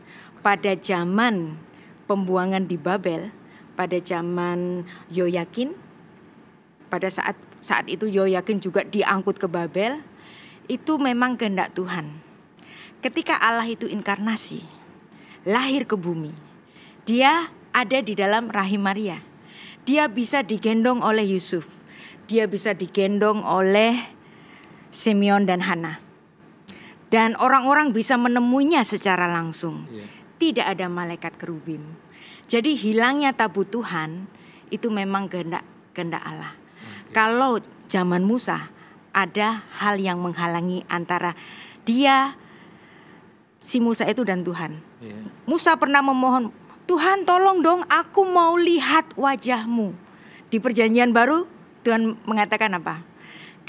pada zaman pembuangan di Babel, pada zaman Yoyakin, pada saat saat itu Yoyakin juga diangkut ke Babel, itu memang kehendak Tuhan. Ketika Allah itu inkarnasi, lahir ke bumi, dia ada di dalam rahim Maria. Dia bisa digendong oleh Yusuf. Dia bisa digendong oleh Simeon dan Hana. Dan orang-orang bisa menemuinya secara langsung. Iya. Tidak ada malaikat kerubim. Jadi hilangnya tabut Tuhan itu memang kehendak kehendak Allah. Kalau zaman Musa ada hal yang menghalangi antara dia si Musa itu dan Tuhan. Iya. Musa pernah memohon, Tuhan tolong dong aku mau lihat wajahmu. Di perjanjian baru Tuhan mengatakan apa?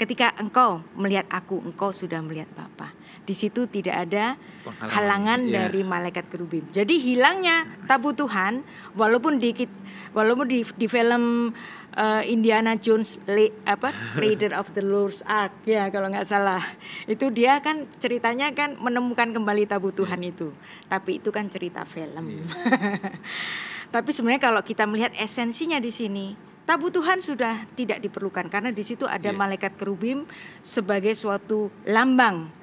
Ketika engkau melihat aku, engkau sudah melihat Bapa. Di situ tidak ada Penghalangan, halangan iya. dari malaikat kerubim. Jadi hilangnya tabu Tuhan, walaupun di kit- walaupun di, di film eh, Indiana Jones Le- apa Raider of the Lost Ark ya kalau nggak salah itu dia kan ceritanya kan menemukan kembali tabu Tuhan itu. Tapi itu kan cerita film. Tapi sebenarnya kalau kita melihat esensinya di sini, tabu Tuhan sudah tidak diperlukan karena di situ ada Iya. malaikat kerubim sebagai suatu lambang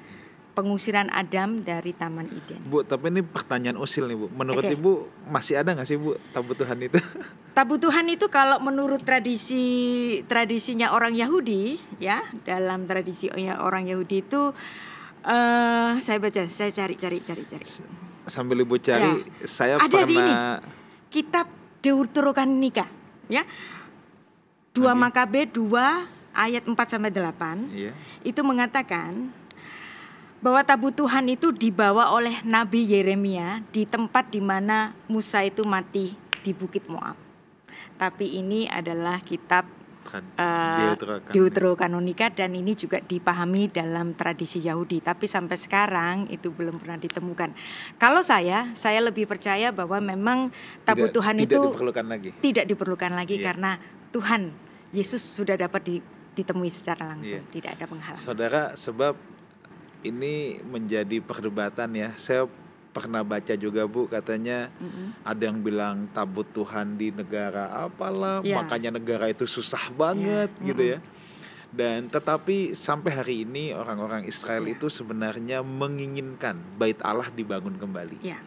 pengusiran Adam dari Taman Eden. Bu, tapi ini pertanyaan usil nih Bu. Menurut Oke. Ibu masih ada nggak sih Bu tabut Tuhan itu? Tabu Tuhan itu kalau menurut tradisi tradisinya orang Yahudi ya dalam tradisi orang Yahudi itu eh saya baca saya cari cari cari cari Sambil Ibu cari, saya Ya. Ada di pernah kitab Deuterokanonika ya 2 Oke. Makabe 2 ayat 4 sampai 8 Iya. itu mengatakan bahwa tabut Tuhan itu dibawa oleh Nabi Yeremia di tempat di mana Musa itu mati di Bukit Moab. Tapi ini adalah kitab Bukan. eh, Deuterokanonika. Dan ini juga dipahami dalam tradisi Yahudi. Tapi sampai sekarang itu belum pernah ditemukan. Kalau saya, saya lebih percaya bahwa memang tabut Tidak- Tuhan tidak itu diperlukan lagi. tidak diperlukan lagi Iya. karena Tuhan Yesus sudah dapat di- ditemui secara langsung, Iya. tidak ada penghalang. Saudara, sebab ini menjadi perdebatan ya. Saya pernah baca juga Bu katanya Mm-mm. ada yang bilang tabut Tuhan di negara apalah Ya. makanya negara itu susah banget Ya, gitu ya. Dan tetapi sampai hari ini orang-orang Israel Ya. itu sebenarnya menginginkan bait Allah dibangun kembali. Ya.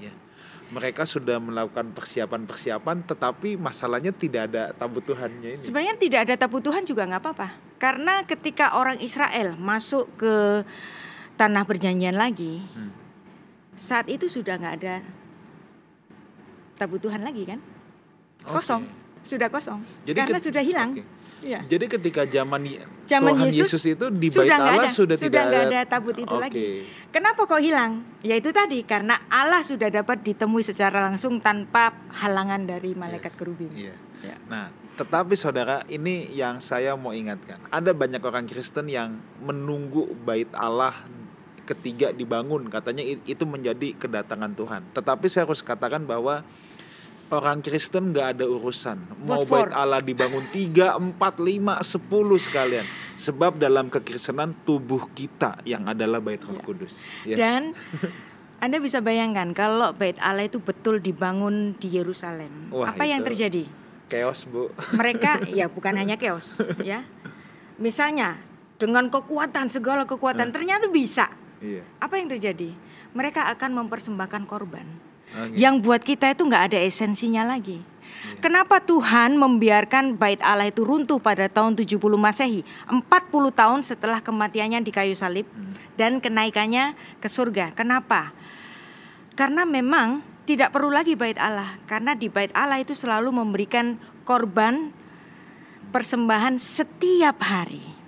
Mereka sudah melakukan persiapan-persiapan tetapi masalahnya tidak ada tabut Tuhannya ini. Sebenarnya tidak ada tabut Tuhan juga nggak apa-apa. Karena ketika orang Israel masuk ke tanah perjanjian lagi, Hmm. saat itu sudah nggak ada tabut Tuhan lagi kan? Kosong, sudah kosong. Jadi Karena sudah hilang. Oke. Iya. Jadi ketika zaman, Zaman Tuhan Yesus Yesus, itu di sudah bait Allah ada, sudah, sudah tidak ada, ada tabut itu Oke. lagi. Kenapa kok hilang? Ya itu tadi karena Allah sudah dapat ditemui secara langsung tanpa halangan dari malaikat Yes. kerubim. Iya. Ya. Nah, tetapi saudara, ini yang saya mau ingatkan. Ada banyak orang Kristen yang menunggu bait Allah ketiga dibangun, katanya itu menjadi kedatangan Tuhan. Tetapi saya harus katakan bahwa orang Kristen nggak ada urusan mau bait Allah dibangun tiga, empat, lima, sepuluh sekalian. Sebab dalam kekristenan tubuh kita yang adalah bait Roh Ya. Kudus. Ya. Dan Anda bisa bayangkan kalau bait Allah itu betul dibangun di Yerusalem. Wah, apa yang itu- terjadi? Chaos, Bu. Mereka ya bukan hanya chaos, ya. Misalnya dengan kekuatan segala kekuatan ternyata bisa. Iya. Apa yang terjadi? Mereka akan mempersembahkan korban. Oke. Yang buat kita itu nggak ada esensinya lagi. Kenapa Tuhan membiarkan bait Allah itu runtuh pada tahun 70 Masehi, 40 tahun setelah kematiannya di kayu salib dan kenaikannya ke surga? Kenapa? Karena memang tidak perlu lagi bait Allah, karena di bait Allah itu selalu memberikan korban persembahan setiap hari.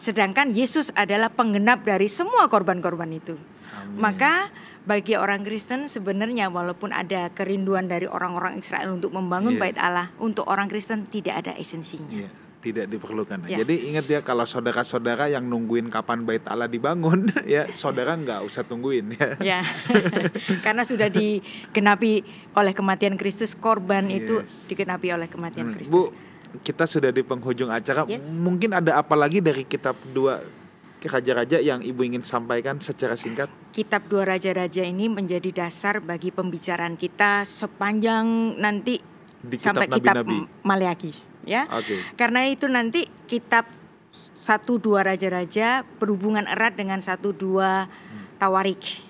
Sedangkan Yesus adalah penggenap dari semua korban-korban itu. Amin. Maka bagi orang Kristen sebenarnya walaupun ada kerinduan dari orang-orang Israel untuk membangun Iya. bait Allah, untuk orang Kristen tidak ada esensinya. Iya, tidak diperlukan. Ya. Jadi ingat ya kalau saudara-saudara yang nungguin kapan bait Allah dibangun, ya saudara nggak usah tungguin ya. Ya, karena sudah digenapi oleh kematian Kristus, korban itu Yes. digenapi oleh kematian Hmm, Kristus. Bu, kita sudah di penghujung acara. Yes. Mungkin ada apa lagi dari kitab dua raja-raja yang ibu ingin sampaikan secara singkat? Kitab Dua Raja-Raja ini menjadi dasar bagi pembicaraan kita sepanjang nanti Di kitab sampai kitab nabi-nabi. Maleaki, ya. Oke. Karena itu nanti kitab satu dua raja-raja berhubungan erat dengan satu dua tawarik.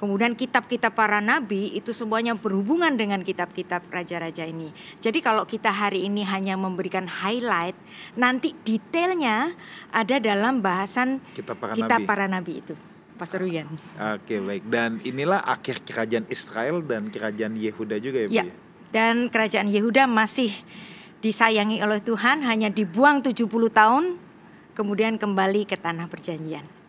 Kemudian kitab-kitab para nabi itu semuanya berhubungan dengan kitab-kitab raja-raja ini. Jadi kalau kita hari ini hanya memberikan highlight, nanti detailnya ada dalam bahasan Kitab para kitab nabi. para nabi itu. Pastor Wian. Oke, baik. Dan inilah akhir kerajaan Israel dan kerajaan Yehuda juga ya, Bu Ya. ya? Dan kerajaan Yehuda masih disayangi oleh Tuhan hanya dibuang 70 tahun kemudian kembali ke tanah perjanjian.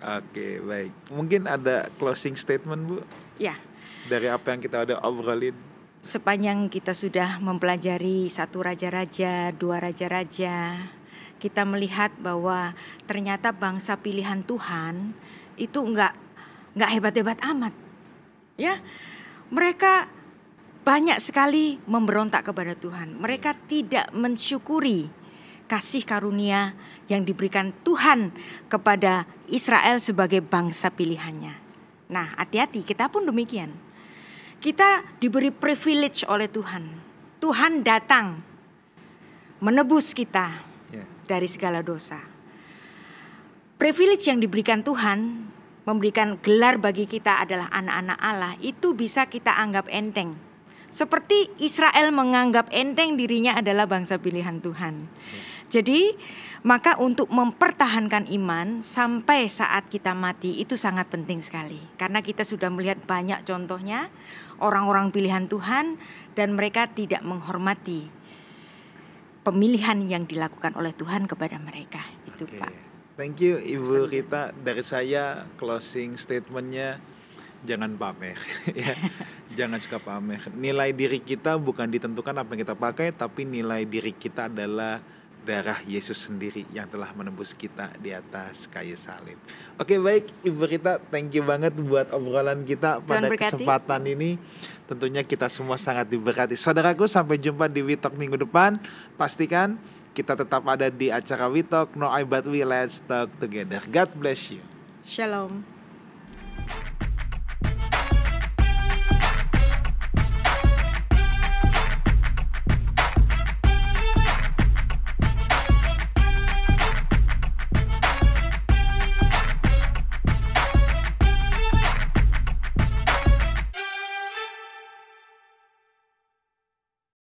Oke, baik. Mungkin ada closing statement, Bu, Ya, dari apa yang kita udah obrolin. sepanjang kita sudah mempelajari satu raja-raja, dua raja-raja, kita melihat bahwa ternyata bangsa pilihan Tuhan itu enggak enggak hebat-hebat amat. Ya. Mereka banyak sekali memberontak kepada Tuhan. Mereka tidak mensyukuri kasih karunia yang diberikan Tuhan kepada Israel sebagai bangsa pilihannya. Nah, hati-hati, kita pun demikian. Kita diberi privilege oleh Tuhan. Tuhan datang menebus kita Ya. dari segala dosa. Privilege yang diberikan Tuhan memberikan gelar bagi kita adalah anak-anak Allah itu bisa kita anggap enteng. Seperti Israel menganggap enteng dirinya adalah bangsa pilihan Tuhan. Jadi, maka untuk mempertahankan iman sampai saat kita mati itu sangat penting sekali. Karena kita sudah melihat banyak contohnya orang-orang pilihan Tuhan dan mereka tidak menghormati pemilihan yang dilakukan oleh Tuhan kepada mereka. Itu, Oke. Pak. Thank you Ibu Rita. Dari saya closing statementnya jangan pamer ya. jangan suka pamer. Nilai diri kita bukan ditentukan apa yang kita pakai, tapi nilai diri kita adalah darah Yesus sendiri yang telah menembus kita di atas kayu salib. Oke baik Ibu Rita, thank you banget buat obrolan kita Tuhan pada berkati. kesempatan ini. Tentunya kita semua sangat diberkati. Saudaraku sampai jumpa di Witok minggu depan. Pastikan kita tetap ada di acara Witok No I But We Let's Talk Together. God bless you. Shalom.